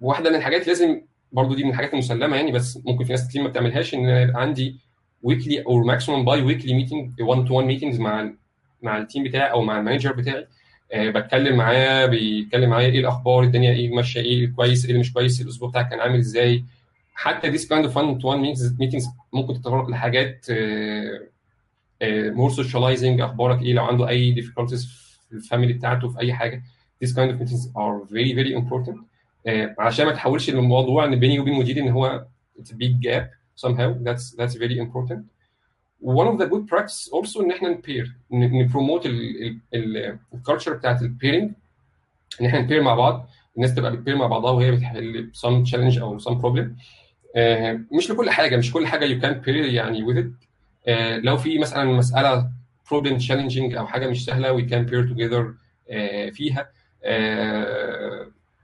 واحدة من الحاجات لازم برضو دي من الحاجات المسلمة يعني بس ممكن في ناس كتير ما بتعملهاش إن يبقى عندي weekly أو maximum bi-weekly meeting 1 to 1 meetings مع مع ال team بتاعي أو مع ال manager بتاعي. آه بتكلم معاه بيتكلم معايا إيه الأخبار الدنيا إيه ماشية إيه كويس إيه اللي مش كويس الأسبوع بتاعك كان عامل إزاي. حتى this kind of one to one meetings ممكن تتطرق لحاجات more socializing أخبارك إيه لو عنده أي difficulties في ال family بتاعته في أي حاجة. This kind of meetings are very very important uh, عشان ما تحولش الموضوع ان بيني وبين مديري ان هو it's a big gap somehow that's that's very important one of the good practice also ان إحنا ن pair ن promote ال culture بتاعت ال pairing ان إحنا ن pair مع بعض الناس تبقى بت pair مع بعضها وهي بتحل some challenge أو some problem uh, مش لكل حاجة مش كل حاجة you can pair يعني with it uh, لو في مثلا مساله problem challenging أو حاجة مش سهله we can pair together uh, فيها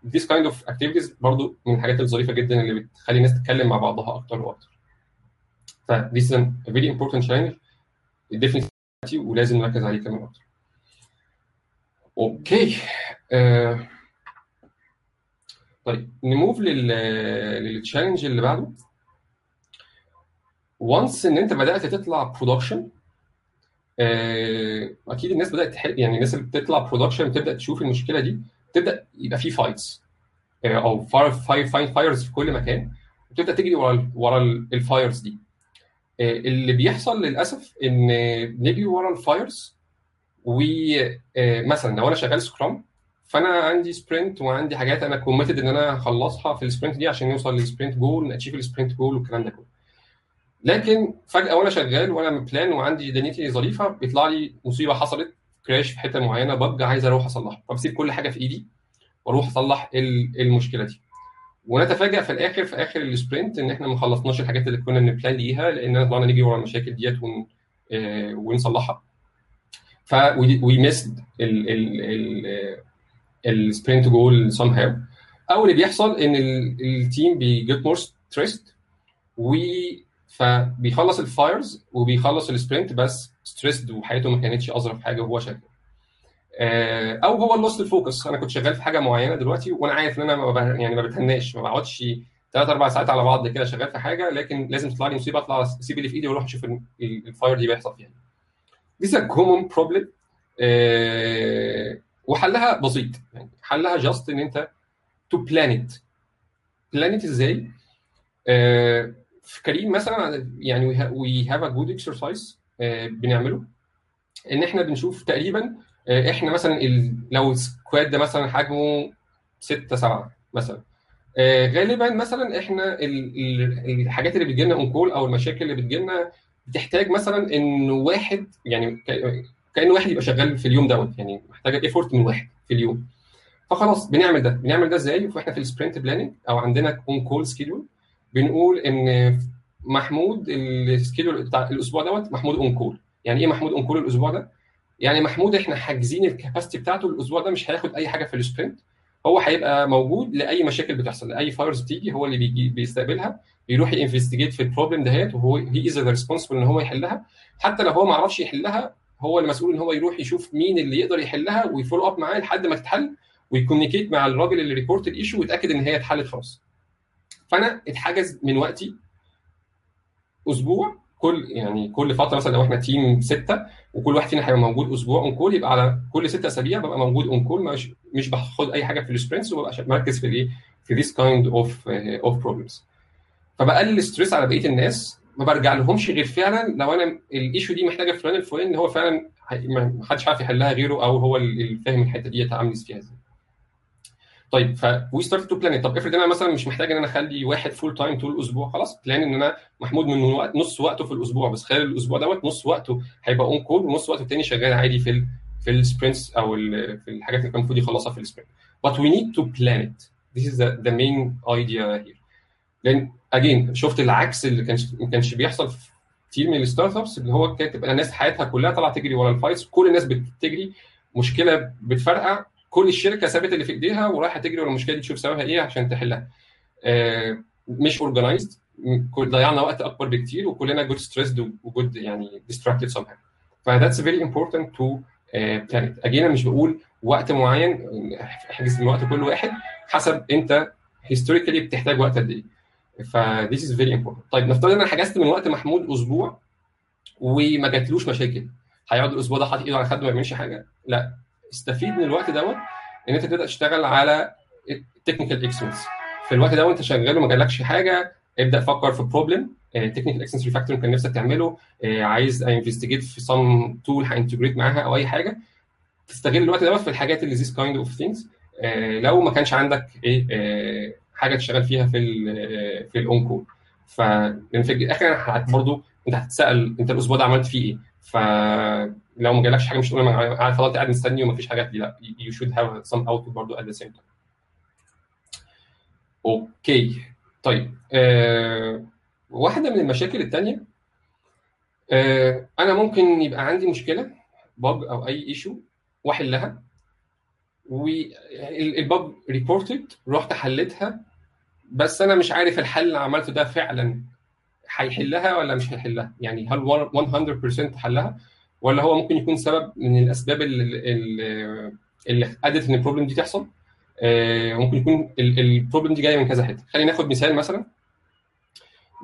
this kind of activities برضو من الحاجات الظريفة جدا اللي بتخلي الناس تتكلم مع بعضها أكتر وأكتر. ف this is a very important challenge definitely ولازم نركز عليه كمان أكتر. أوكي uh, طيب ن move لل لل challenge اللي بعده once إن أنت بدأت تطلع production أكيد الناس بدأت تحل يعني الناس اللي بتطلع production بتبدأ تشوف المشكلة دي تبدا يبقى في fights أو fire fire fires في كل مكان وتبدا تجري ورا ورا ال fires دي. اللي بيحصل للأسف إن نجري ورا ال fires ومثلا لو أنا شغال scrum فأنا عندي sprint وعندي حاجات أنا committed إن أنا أخلصها في ال sprint دي عشان نوصل لل sprint goal ن achieve ال sprint goal والكلام ده كله. لكن فجأة وأنا شغال وأنا plan وعندي دنيتي ظريفة بيطلع لي مصيبة حصلت crash في حتة معينة bug عايز أروح أصلحها. فبسيب كل حاجة في إيدي وأروح أصلح المشكلة دي. ونتفاجئ في الآخر في آخر ال sprint إن إحنا ما خلصناش الحاجات اللي كنا بن plan ليها لأن طلعنا نجري ورا المشاكل ديت ون... آه ونصلحها. ف we missed ال sprint goal somehow أو اللي بيحصل إن ال team بي get more stressed و فبيخلص ال fires وبيخلص ال sprint بس stressed وحياته ما كانتش أظرف حاجة وهو شغال. أو هو ال lost ال focus أنا كنت شغال في حاجة معينة دلوقتي وأنا عارف إن أنا يعني ما بتهناش ما بقعدش ثلاث أربع ساعات على بعض كده شغال في حاجة لكن لازم تطلع لي مصيبة أطلع أسيب اللي في إيدي وأروح أشوف ال fire دي بيحصل فيها. This is common problem. آه وحلها بسيط. يعني حلها just إن أنت to plan it. plan it إزاي؟ آه في كريم مثلا يعني we have a good exercise بنعمله. إن إحنا بنشوف تقريبا آه إحنا مثلا. لو ال squad ده مثلا حجمه 6 7 مثلا. آه غالبا مثلا إحنا ال... ال... الحاجات اللي بتجي لنا on call أو المشاكل اللي بتجي لنا بتحتاج مثلا إن واحد يعني كأن واحد يبقى شغال في اليوم دوت يعني محتاجة effort من واحد في اليوم. فخلاص بنعمل ده. بنعمل ده إزاي؟ وإحنا في ال sprint planning أو عندنا on call schedule بنقول إن محمود ال schedule بتاع الأسبوع دوت محمود on call يعني إيه محمود on call الأسبوع ده؟ يعني محمود إحنا حاجزين ال capacity بتاعته الأسبوع ده مش هياخد أي حاجة في ال sprint هو هيبقى موجود لأي مشاكل بتحصل لأي fires بتيجي هو اللي بيجي بيستقبلها بيروح ي investigate في ال problem دهيت وهو هي is responsible إن هو يحلها. حتى لو هو ما عرفش يحلها هو المسؤول إن هو يروح يشوف مين اللي يقدر يحلها وي follow up معاه لحد ما تتحل وي communicate مع الراجل اللي report ال issue ويتأكد إن هي اتحلت خلاص. فانا اتحجز من وقتي أسبوع كل يعني كل فترة مثلا لو إحنا team ستة وكل واحد فينا هيبقى موجود أسبوع on call يبقى على كل ست أسابيع ببقى موجود on call مش مش باخد أي حاجة في ال sprints وببقى مركز في الايه في this kind of of problems فبقلل ال stress على بقية الناس ما برجع لهمش غير فعلا لو أنا ال issue دي محتاجة فلان الفلاني إن هو فعلا ما حدش عارف يحلها غيره أو هو اللي فاهم الحتة دي عامل فيها إزاي. طيب ف we start to plan طب افرض أنا مثلا مش محتاج إن أنا أخلي واحد full time طول الأسبوع خلاص plan إن أنا محمود من وقت نص وقته في الأسبوع بس خلال الأسبوع دوت نص وقته هيبقى on call ونص وقته الثاني شغال عادي في ال في ال sprints أو في الحاجات اللي كان المفروض يخلصها في ال sprint. But we need to plan it. This is the, the main idea here. لأن again شفت العكس اللي كانش ما كانش بيحصل في كتير من ال startups اللي هو كانت تبقى الناس حياتها كلها طالعة تجري ورا ال fires كل الناس بتجري مشكلة بتفرقع كل الشركة سابت اللي في إيديها ورايحة تجري ورا المشكلة دي تشوف سببها إيه عشان تحلها. آه مش organized ضيعنا وقت أكبر بكتير وكلنا got stressed و got يعني distracted somehow ف that's very important to plan again أنا مش بقول وقت معين احجز من وقت كل واحد حسب أنت historically بتحتاج وقت قد إيه. ف this is very important. طيب نفترض إن أنا حجزت من وقت محمود أسبوع وما جاتلوش مشاكل. هيقعد الأسبوع ده حاطط إيده على خده ما يعملش حاجة؟ لا. استفيد من الوقت دوت إن أنت تبدأ تشتغل على technical excellence في الوقت ده وانت شغال وما جالكش حاجة ابدأ فكر في problem technical excellence refactor كان نفسك تعمله عايز investigate في سم تول هانتجريت معاها أو أي حاجة. تستغل الوقت دوت في الحاجات اللي this kind of things لو ما كانش عندك إيه حاجة تشتغل فيها في ال في ال on call فلان في الآخر برضه أنت هتتسأل أنت الأسبوع ده عملت فيه إيه؟ فلو ما جالكش حاجة مش تقول أنا فضلت قاعد مستني وما فيش حاجات دي لا يو شود هاف سم اوت برضه at the same time okay طيب آه واحدة من المشاكل الثانية آه أنا ممكن يبقى عندي مشكلة bug أو أي issue واحلها وال bug reported رحت حلتها بس أنا مش عارف الحل اللي عملته ده فعلا. هيحلها ولا مش هيحلها؟ يعني هل 100% حلها ولا هو ممكن يكون سبب من الأسباب اللي اللي ادت إن ال problem دي تحصل؟ آه ممكن يكون ال problem دي جاية من كذا حتة. خلينا ناخد مثال مثلا.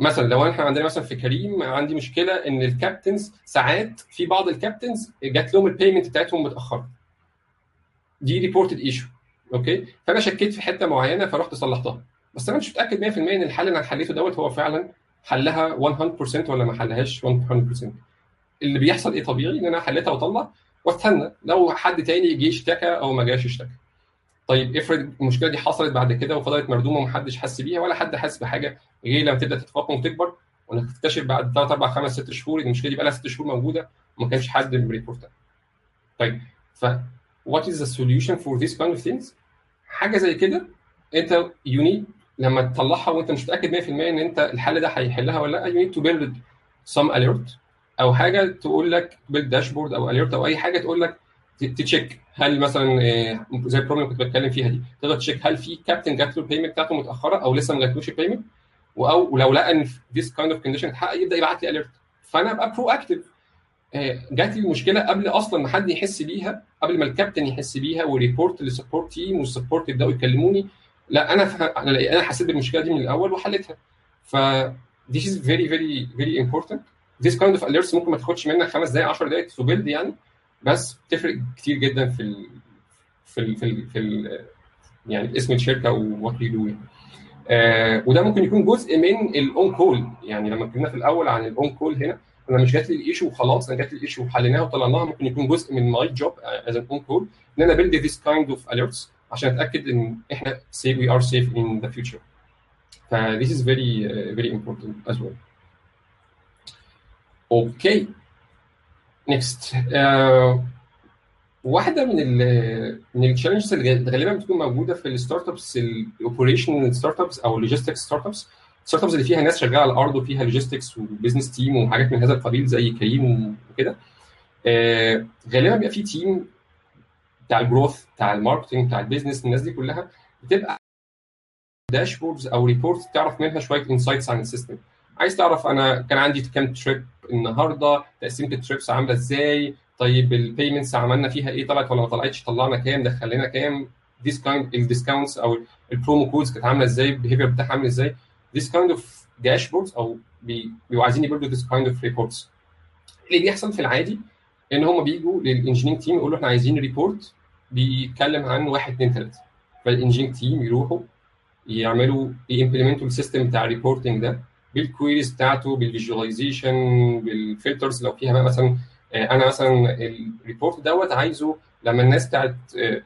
مثلا لو إحنا عندنا مثلا في كريم عندي مشكلة إن ال captains ساعات في بعض ال captains جات لهم ال payment بتاعتهم متأخرة. دي reported issue okay؟ فأنا شكيت في حتة معينة فرحت صلحتها. بس أنا مش متأكد 100% إن الحل اللي أنا حليته دوت هو فعلا حلها 100% ولا ما حلهاش 100% اللي بيحصل إيه طبيعي إن أنا حليتها واطلع وأستنى لو حد تاني جه اشتكى أو ما جاش اشتكى طيب افرض المشكلة دي حصلت بعد كده وفضلت مردومة ومحدش حس بيها ولا حد حس بحاجة غير لما تبدأ تتفاقم وتكبر وانك تكتشف بعد 3 4 5 6 شهور المشكلة دي بقى لها 6 شهور موجودة وما كانش حد بريبورتها. طيب ف what is the solution for this kind of things؟ حاجة زي كده أنت you need لما تطلعها وانت مش متأكد 100% إن أنت الحل ده هيحلها ولا لأ you need to build some alert أو حاجة تقول لك build dashboard أو alert أو أي حاجة تقول لك ت check هل مثلا زي ال problem كنت بتكلم فيها دي تقدر ت check هل في كابتن جات له ال payment بتاعته متأخرة أو لسه ما جاتلوش ال payment أو ولو لقى إن this kind of condition اتحقق يبدأ يبعت لي alert فأنا أبقى proactive جات لي المشكلة قبل أصلا ما حد يحس بيها قبل ما الكابتن يحس بيها و report لل support team وال support يبدأوا يكلموني لا أنا فه... أنا حسيت بالمشكلة دي من الأول وحلتها. ف this is very very very important. This kind of alerts ممكن ما تاخدش منك خمس دقائق 10 دقائق to build يعني بس بتفرق كتير جدا في ال في ال في ال في ال يعني اسم الشركة و what we do. آه وده ممكن يكون جزء من ال on call يعني لما اتكلمنا في الأول عن ال on call هنا أنا مش جات لي ال issue وخلاص أنا جات لي ال issue وحليناها وطلعناها ممكن يكون جزء من my job as an on call إن أنا build this kind of alerts عشان أتأكد إن إحنا safe we are safe in the future ف this is very uh, very important as well. okay next واحدة من ال من ال challenges اللي غالبا بتكون موجودة في ال startups ال operational startups أو ال logistics startups ال startups اللي فيها ناس شغالة على الأرض وفيها logistics و business team وحاجات من هذا القبيل زي كريم وكده. آه غالبا بيبقى في team بتاع ال growth بتاع ال marketing بتاع ال business الناس دي كلها بتبقى dashboards أو report تعرف منها شوية insights عن ال system عايز تعرف أنا كان عندي كام trip النهارده؟ تقسيمة ال trips عاملة إزاي؟ طيب ال payments عملنا فيها إيه؟ طلعت ولا ما طلعتش؟ طلعنا كام؟ دخل لنا كام this kind ال discounts أو ال promo codes كانت عاملة إزاي؟ ال behavior بتاعها عامل إزاي؟ this kind of dashboards أو بيبقوا عايزين ي build وا this kind of reports اللي بيحصل في العادي إن هم بيجوا لل engineering team يقولوا إحنا عايزين report بيتكلم عن واحد اثنين ثلاثة فال engineering team يروحوا يعملوا ي implement وا ال system بتاع ال reporting ده بال queries بتاعته بال visualization بال filters لو فيها مثلا أنا مثلا ال report دوت عايزه لما الناس بتاعت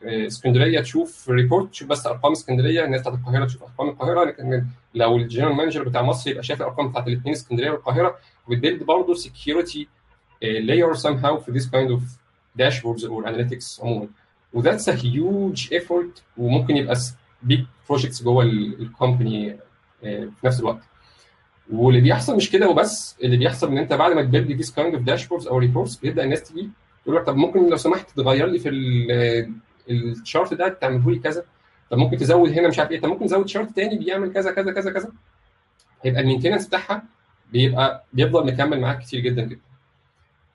اسكندرية تشوف report تشوف بس أرقام اسكندرية الناس بتاعت القاهرة تشوف أرقام القاهرة. لكن لو ال general manager بتاع مصر يبقى شايف الأرقام بتاعت الاثنين اسكندرية والقاهرة وبت build برضه security layer somehow في this kind of dashboards or analytics عموما. و that's a huge effort وممكن يبقى big projects جوه ال company في نفس الوقت. واللي بيحصل مش كده وبس اللي بيحصل إن أنت بعد ما ت build this kind of dashboards أو reports بيبدأ الناس تيجي تقول لك طب ممكن لو سمحت تغير لي في ال chart ده تعمله لي كذا. طب ممكن تزود هنا مش عارف إيه. طب ممكن تزود chart تاني بيعمل كذا كذا كذا كذا. هيبقى ال maintenance بتاعها بيبقى بيفضل مكمل معاك كتير جدا جدا.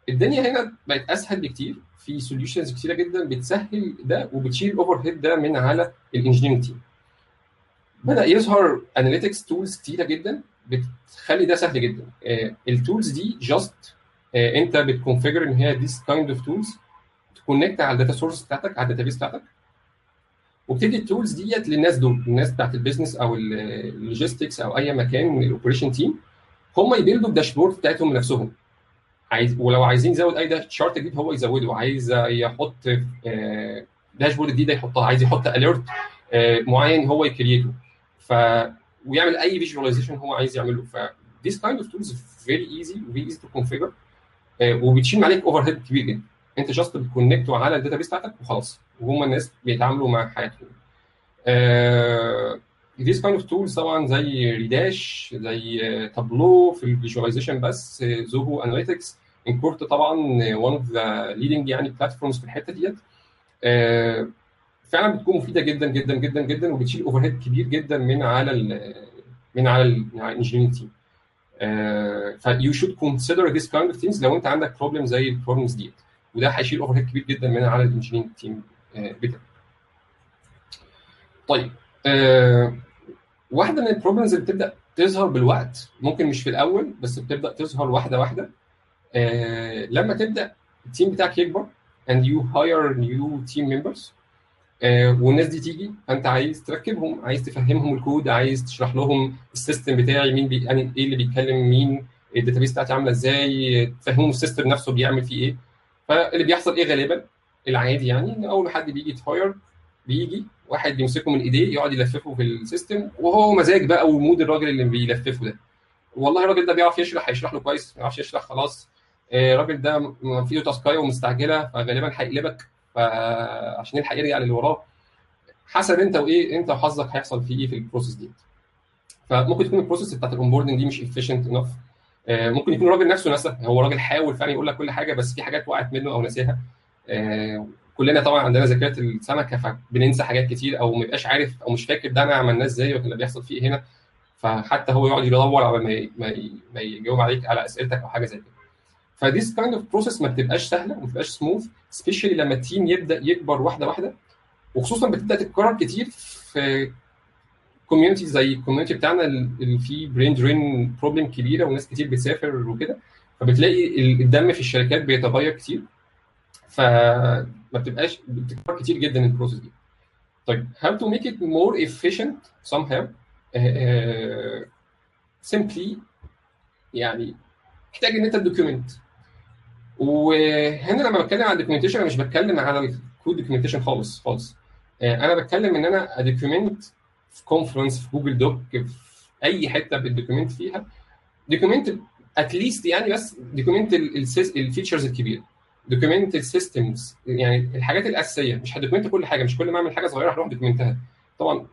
الدنيا هنا بقت أسهل بكتير. في solutions كتيرة جدا بتسهل ده وبتشيل ال overhead ده من على ال engineering team بدأ يظهر analytics tools كتيرة جدا بتخلي ده سهل جدا. ال tools دي just انت بت configure إن هي this kind of tools ت connect على ال data source بتاعتك على ال database بتاعتك وبتدي ال tools ديت للناس دول الناس بتاعت ال business أو ال logistics أو أي مكان من ال operation team هم ي build وا ال dashboard بتاعتهم بنفسهم عايز ولو عايزين يزود أي chart جديد هو يزوده. عايز يحط dashboard جديده يحطها عايز يحط alert معين هو ي create ه. ف ويعمل أي visualization هو عايز يعمله. ف this kind of tools very easy very easy to configure وبتشيل عليك overhead كبير جدا. أنت just بت connect وا على ال database بتاعتك وخلاص. وهم الناس بيتعاملوا مع حياتهم. These kind of tools طبعا زي Redash زي تابلو في ال visualization بس Zoho Analytics Incorta طبعا one of the leading يعني platforms في الحتة ديت. فعلا بتكون مفيدة جدا جدا جدا جدا وبتشيل overhead كبير جدا من على ال من على ال engineering team ف you should consider this kind of things لو انت عندك problem زي ال problems ديت. وده هيشيل overhead كبير جدا من على ال engineering team بتاعك. طيب واحدة من ال problems اللي بتبدأ تظهر بالوقت. ممكن مش في الأول بس بتبدأ تظهر واحدة واحدة. أه لما تبدأ ال team بتاعك يكبر and you hire new team members آه والناس دي تيجي فأنت عايز تركبهم عايز تفهمهم الكود عايز تشرح لهم ال system بتاعي مين بي... يعني إيه اللي بيتكلم مين ال database بتاعتي عاملة إزاي تفهمهم ال system نفسه بيعمل فيه إيه. فاللي بيحصل إيه غالبا؟ العادي يعني إن أول حد بيجي يت hire بيجي واحد بيمسكه من ايديه يقعد يلففه في ال system وهو مزاج بقى و mood الراجل اللي بيلففه ده. والله الراجل ده بيعرف يشرح هيشرح له كويس ما بيعرفش يشرح خلاص. الراجل ده في له task اية ومستعجلة فغالبا هيقلبك فعشان يلحق يرجع للي وراه. حسب انت وايه انت وحظك هيحصل فيه إيه في ال process دي. فممكن تكون ال process بتاعت ال onboarding دي مش efficient enough ممكن يكون الراجل نفسه نسى هو راجل حاول فعلا يقول لك كل حاجة بس في حاجات وقعت منه أو نسيها. كلنا طبعا عندنا ذاكره السمكة فبننسى حاجات كتير أو ما يبقاش عارف أو مش فاكر ده انا عملناه إزاي ولا بيحصل فيه هنا. فحتى هو يقعد يدور على ما ما يجاوب عليك على أسئلتك أو حاجة زي كده. ف this kind of process ما بتبقاش سهلة ما بتبقاش smooth specially لما ال team يبدأ يكبر واحدة واحدة. وخصوصا بتبدأ تتكرر كتير في community زي ال community بتاعنا اللي فيه brain drain problem كبيرة وناس كتير بتسافر وكده. فبتلاقي الدم في الشركات بيتغير كتير. فما بتبقاش بتكرر كتير جدا ال process دي. طيب how to make it more efficient somehow uh, uh, simply يعني محتاج إن أنت ت document وهنا لما بتكلم عن ال documentation أنا مش بتكلم على ال code documentation خالص خالص. أنا بتكلم إن أنا ا document في Confluence في Google Doc في أي حتة بال document فيها. document at least يعني بس document ال features الكبيرة. document ال systems يعني الحاجات الأساسية مش ه document كل حاجة مش كل ما أعمل حاجة صغيرة هروح document ها طبعا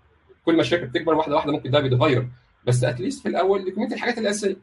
كل ما الشركة بتكبر واحدة واحدة ممكن ده بيتغير بس at least في الأول document الحاجات الأساسية.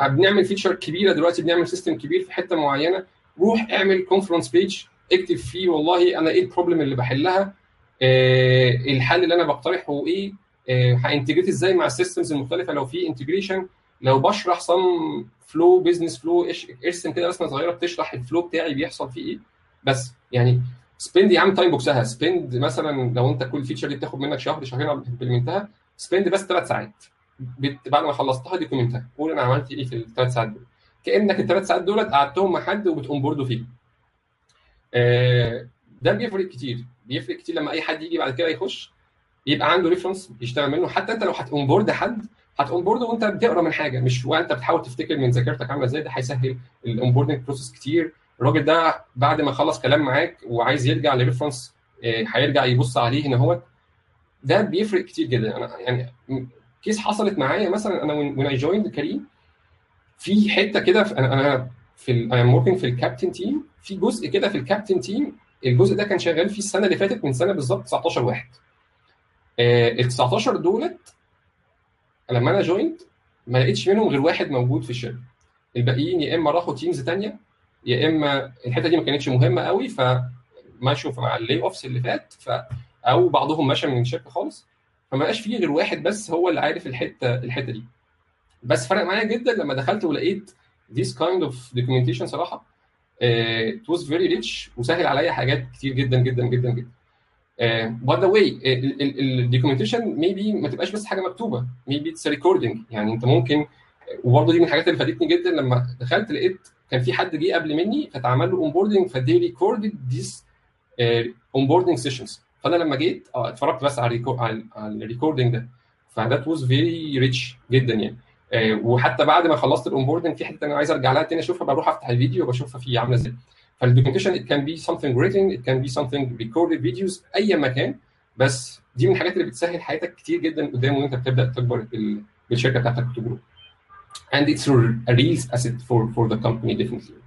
بنعمل feature كبيرة دلوقتي بنعمل system كبير في حتة معينة. روح اعمل Confluence page اكتب فيه والله أنا إيه ال problem اللي بحلها آه الحل اللي أنا بقترحه إيه آه ه integrate إزاي مع ال systems المختلفة لو في integration لو بشرح some flow business flow ارسم كده رسمه صغيرة بتشرح ال flow بتاعي بيحصل فيه إيه. بس يعني spend يا عم time box ها. spend مثلا لو أنت كل feature دي بتاخد منك شهر شهرين على implement ها spend بس ثلاث ساعات. بعد ما خلصتها document ها قول أنا عملت إيه في الثلاث ساعات دول. كأنك الثلاث ساعات دول قعدتهم مع حد وبت onboard وا فيه. آه ده بيفرق كتير. بيفرق كتير لما أي حد يجي بعد كده يخش يبقى عنده reference يشتغل منه. حتى أنت لو هت onboard حد هت onboard وانت بتقرا من حاجة مش وانت بتحاول تفتكر من ذاكرتك عاملة إزاي ده هيسهل ال onboarding process كتير. الراجل ده بعد ما خلص كلام معاك وعايز يرجع ل reference هيرجع يبص عليه هنا هو ده بيفرق كتير جدا. أنا يعني case حصلت معايا مثلا أنا when I joined كريم في حتة كده أنا أنا في I am working في ال captain team في جزء كده في ال captain team الجزء ده كان شغال فيه السنة اللي فاتت من سنة بالظبط 19 واحد. ال 19 دولت لما أنا joined ما لقيتش منهم غير واحد موجود في الشركة. الباقيين يا إما راحوا teams ثانية يا إما الحتة دي ما كانتش مهمة قوي فمشوا مع ال layoffs اللي فات ف أو بعضهم مشى من الشركة خالص. فما بقاش فيه غير واحد بس هو اللي عارف الحتة الحتة دي. بس فرق معايا جدا لما دخلت ولقيت this kind of documentation صراحة it was very rich وسهل عليا حاجات كتير جدا جدا جدا جدا. by the way ال documentation maybe ما تبقاش بس حاجة مكتوبة. maybe it's recording يعني انت ممكن وبرضه دي من الحاجات اللي فادتني جدا لما دخلت لقيت كان في حد جه قبل مني فاتعمل له onboarding ف they recorded this onboarding sessions فأنا لما جيت آه اتفرجت بس على على ال recording ده. ف that was very rich جدا يعني. آه وحتى بعد ما خلصت ال onboarding في حتة أنا عايز أرجع لها تاني أشوفها بروح أفتح الفيديو وبشوفها فيه عاملة إزاي. فال documentation it can be something written it can be something recorded videos أي مكان. بس دي من الحاجات اللي بتسهل حياتك كتير جدا قدام وأنت بتبدأ تكبر بالشركة بتاعتك وت grow and it's a real asset for for the company definitely.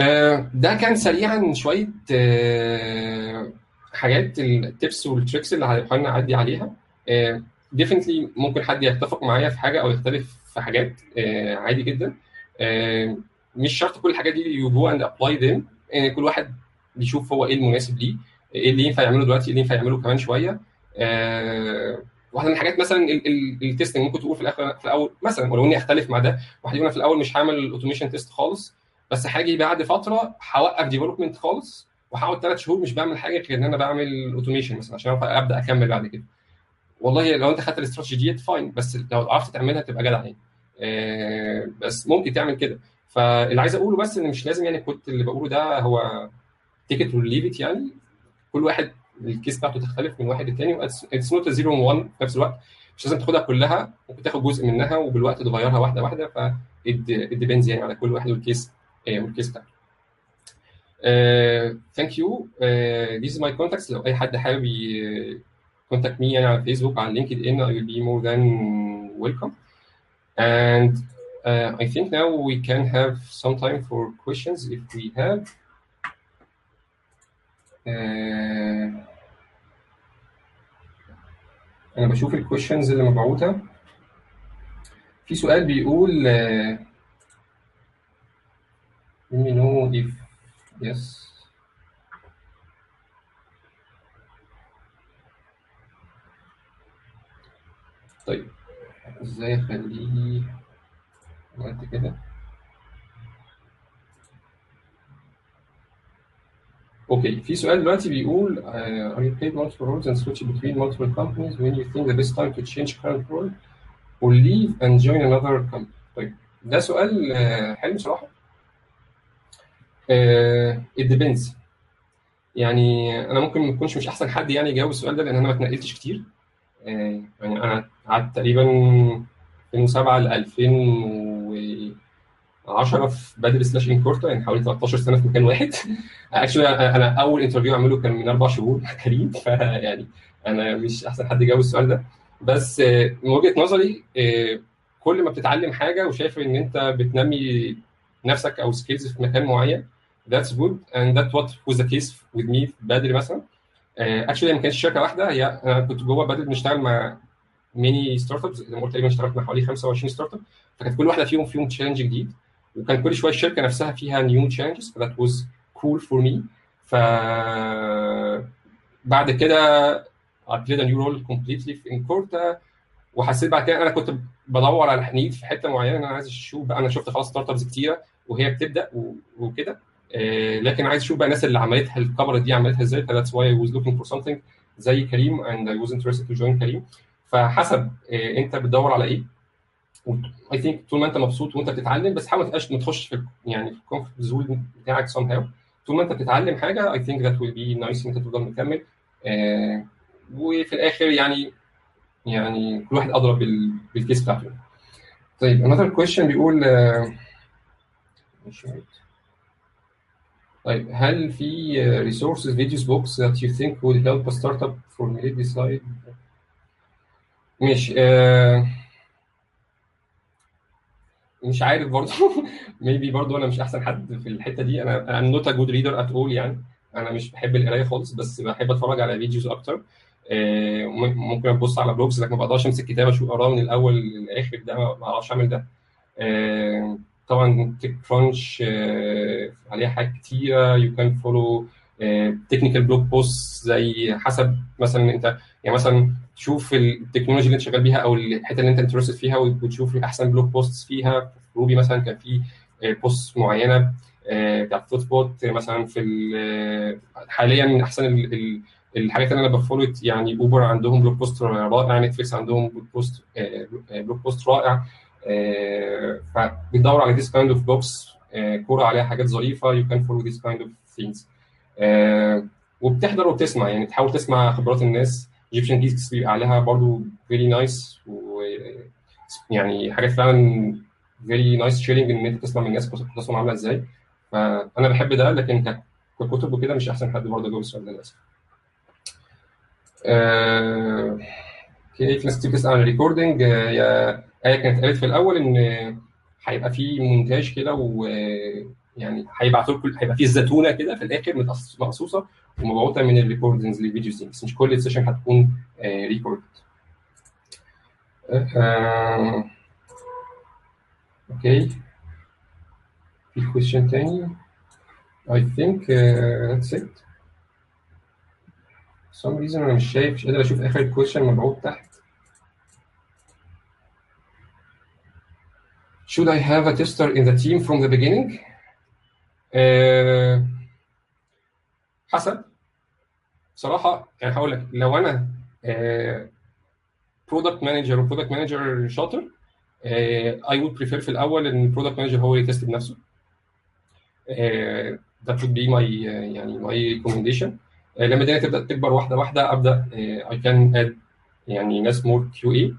آه ده كان سريعا شوية آه حاجات ال tips وال tricks اللي هنحاول نعدي عليها. definitely uh, ممكن حد يتفق معايا في حاجة أو يختلف في حاجات عادي جدا. مش شرط كل الحاجات دي you go and apply them كل واحد بيشوف هو إيه المناسب ليه إيه اللي ينفع يعمله دلوقتي إيه اللي ينفع يعمله كمان شوية. واحدة من الحاجات مثلا ال testing ممكن تقول في الآخر في الأول مثلا ولو إني أختلف مع ده واحد يقول في الأول مش هعمل ال automation test خالص بس هاجي بعد فترة هوقف development خالص وهقعد ثلاث شهور مش بعمل حاجة غير إن أنا بعمل automation مثلا عشان أبدأ أكمل بعد كده. والله لو أنت خدت الاستراتيجي دي fine بس لو عرفت تعملها تبقى جدع يعني. آه بس ممكن تعمل كده. فاللي عايز اقوله بس ان مش لازم يعني كنت اللي بقوله ده هو take it or leave it يعني. كل واحد ال case بتاعته تختلف من واحد للتاني it's not zero 1 في نفس الوقت. مش لازم تاخدها كلها ممكن تاخد جزء منها وبالوقت تغيرها واحدة واحدة ف depends يعني على كل واحد وال case وال case بتاعته. thank you are my contacts. لو أي حد حابب contact me يعني على فيسبوك على LinkedIn I will be more than welcome. And uh, I think now we can have some time for questions if we have uh, أنا بشوف الكويشنز اللي مبعوثه في سؤال بيقول uh, let me know if yes طيب إزاي اخليه وقت كده okay في سؤال دلوقتي بيقول uh, you played multiple roles and switch between multiple companies when you think the best time to change current role or leave and join another company طيب ده سؤال uh, حلو صراحة uh, it depends يعني أنا ممكن ما اكونش مش احسن حد يعني يجاوب السؤال ده لأن أنا ما اتنقلتش كتير uh, يعني أنا قعدت تقريبا 2007 ل 2010 في بدر slash Incorta يعني حوالي 13 سنة في مكان واحد. actually أنا أول interview أعمله كان من أربع شهور كريم فيعني أنا مش أحسن حد يجاوب السؤال ده. بس من وجهة نظري كل ما بتتعلم حاجة وشايف إن أنت بتنمي نفسك أو skills في مكان معين good. And that's what was the case with me في BadrIT مثلا. actually ما كانتش شركة واحدة هي أنا كنت جوه BadrIT بنشتغل مع many startups زي ما قلت تقريبا مع حوالي 25 startup فكانت كل واحدة فيهم فيهم challenge جديد. وكان كل شوية الشركة نفسها فيها new challenges ف that was cool for me ف بعد كده I played a new role completely في Incorta وحسيت بعد كده أنا كنت بدور على حنين في حتة معينة. أنا عايز أشوف بقى أنا شفت خلاص startups كتيرة وهي بتبدأ وكده. لكن عايز أشوف بقى الناس اللي عملتها الكفر دي عملتها إزاي؟ ف that's why I was looking for something زي كريم and I was interested to join كريم. فحسب انت بتدور على إيه. I think طول ما انت مبسوط وانت بتتعلم بس حاول ما تخش في يعني في ال comfort zone بتاعك somehow طول ما انت بتتعلم حاجة I think that will be nice إن انت تفضل مكمل. آه وفي الآخر يعني يعني كل واحد ادرى بال case بتاعته. طيب another question بيقول آه طيب هل في resources videos books that you think would help a startup formulate decide ماشي آه مش عارف برضه. maybe برضه أنا مش أحسن حد في الحتة دي. أنا أنا not a good reader at all يعني. أنا مش بحب القراية خالص بس بحب أتفرج على videos أكتر. آه ممكن أبص على blogs لكن ما بقدرش أمسك كتاب أشوف اقراه من الأول للآخر. ده ما أعرفش أعمل ده. آه طبعا TechCrunch آه عليها حاجات كتيرة. you can follow technical blog post زي حسب مثلا انت يعني مثلا تشوف ال technology اللي أنت شغال بيها أو الحتة اللي أنت interested فيها وتشوف احسن blog post فيها. في Ruby مثلا كان في post معينة بتاعت thoughtbot مثلا في حاليا أحسن الحاجات اللي أنا ب follow يعني Uber عندهم blog post رائع Netflix عندهم blog post blog post رائع. فبتدور على this kind of blogs Quora عليها حاجات ظريفة. you can follow this kind of things وبتحضر وبتسمع. يعني تحاول تسمع خبرات الناس. Egyptian Geeks بيبقى عليها برضو very nice و يعني حاجات فعلا very nice sharing إن أنت تسمع من الناس قصصهم عاملة إزاي. فأنا بحب ده لكن ككتب وكده مش أحسن حد برضه جوه السؤال ده للأسف. okay في ناس كتير بتسال عن ال recording يا آية كانت قالت في الأول إن هيبقى في مونتاج كده ويعني هيبعتوا لكم هيبقى في الزتونه كده في الآخر مقصوصه ومبعوثه من ال recordings لل videos دي بس مش كل ال session هتكون recorded okay في question تاني. I think uh, that's it. For some reason أنا مش شايف مش قادر أشوف آخر question مبعوث تحت. Should I have a tester in the team from the beginning? Uh, حسب بصراحه يعني هقول لك لو أنا product manager و product manager شاطر I would prefer في الأول إن ال product manager هو ي test بنفسه. that would be my يعني ماي recommendation لما الدنيا تبدأ تكبر واحدة واحدة أبدأ I can add يعني ناس more QA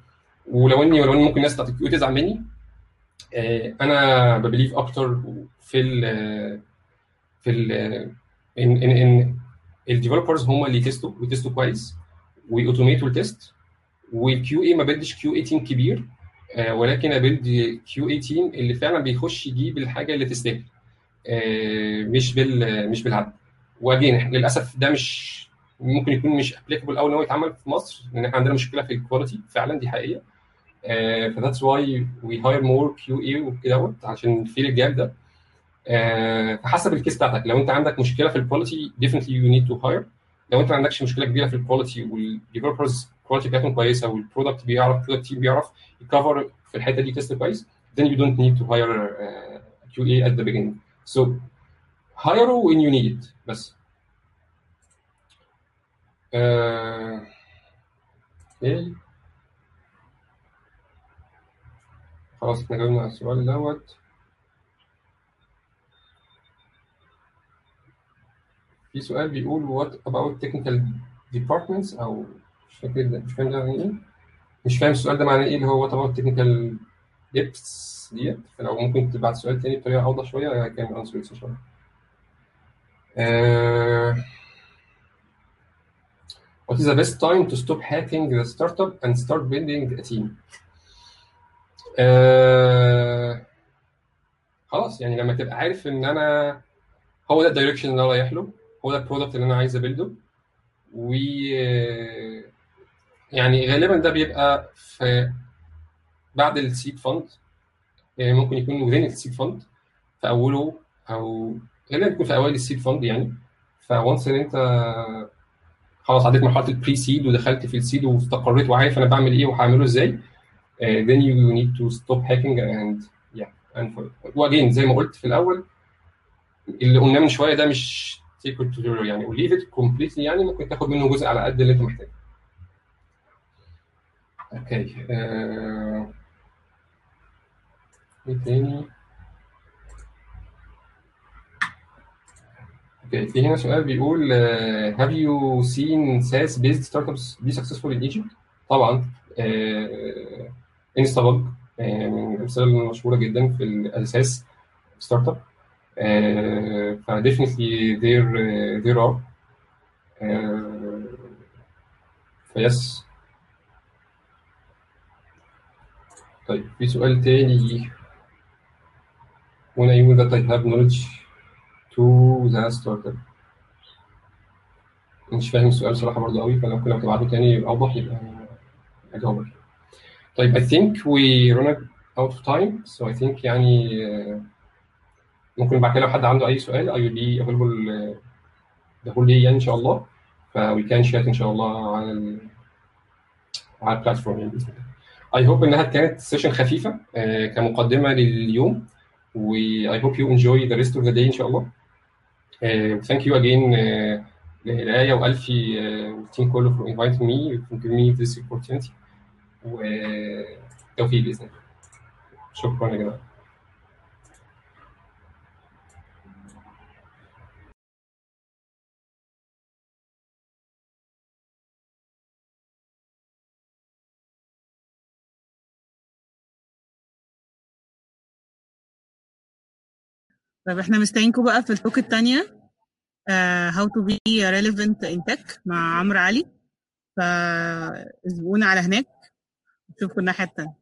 ولو إني ولو إني ممكن الناس بتاعت ال QA تزعل مني أنا ب believe أكتر في ال في ال إن إن إن ال developers هم اللي يتستوا ويتستوا كويس وي automate وا ال test وال QA ما ب build ش QA team كبير آه، ولكن أ build QA team اللي فعلا بيخش يجيب الحاجة اللي تستاهل آه، مش بال مش بالعدد. و again للأسف ده مش ممكن يكون مش applicable قوي إن هو يتعمل في مصر لأن إحنا عندنا مشكلة في ال quality فعلا دي حقيقيه ف that's why we hire more QA وكده عشان ن fill ال gap ده. آه، فحسب ال case بتاعتك. لو أنت عندك مشكلة في ال quality definitely you need to hire لو أنت ما عندكش مشكلة كبيرة في ال quality وال developers ال quality بتاعتهم كويسة وال product بيعرف ال product team بيعرف ي cover في الحتة دي test كويس then you don't need to hire uh, QA at the beginning. So hire when you need it. بس. آه، أوكي خلاص إحنا جاوبنا على السؤال دوت. في سؤال بيقول what about technical departments أو مش فاكر ده مش فاهم ده يعني إيه؟ مش فاهم السؤال ده معناه إيه اللي هو what about technical debts debt؟ فلو ممكن تبعت سؤال تاني بطريقة أوضح شوية I can answer it شوية. آه، What is the best time to stop hacking the startup and start building a team? آه خلاص يعني لما تبقى عارف إن أنا هو ده ال direction اللي أنا رايح له هو ده ال product اللي أنا عايز أ build ه و يعني غالبا ده بيبقى في بعد ال seed fund يعني ممكن يكون within ال seed fund في أوله أو غالبا بيكون في أوائل ال seed fund يعني. ف once إن أنت خلاص عديت مرحلة ال pre-seed ودخلت في ال seed واستقريت وعارف أنا بعمل إيه وهعمله إزاي uh, then you need to stop hacking and yeah and for و again زي ما قلت في الأول اللي قلناه من شوية ده مش secret tutorial يعني وليف ات completely يعني ممكن تاخد منه جزء على قد اللي انت محتاجه أوكي آه، إيه تاني أوكي في هنا سؤال بيقول uh, have you seen SaaS based startups be successful in Egypt؟ طبعا انستابج من الامثله المشهوره جدا في ال SaaS startup ف definitely there are. uh, ف yes. طيب في سؤال تاني. When I use that I have knowledge to the startup. مش فاهم السؤال صراحة برضه قوي فلو كنا تبعته تاني أوضح يبقى أجاوبك. طيب I think we run out of time so I think يعني آه، ممكن بعد كده لو حد عنده أي سؤال I will be available آه، the whole day يعني إن شاء الله ف we can chat إن شاء الله على على البلاتفورم يعني بإذن الله I hope إنها كانت سيشن خفيفة آه، كمقدمة لليوم و I hope you enjoy the rest of the day إن شاء الله Uh, thank you again uh, لآية وألفي uh, والتيم كله for inviting me for giving me this opportunity وتوفيق بإذن الله. شكرا يا جماعة. طيب إحنا مستنيينكم بقى في التوك التانية. how to be relevant in tech مع عمرو علي. فأسبقونا على هناك. نشوفكم الناحية التانية.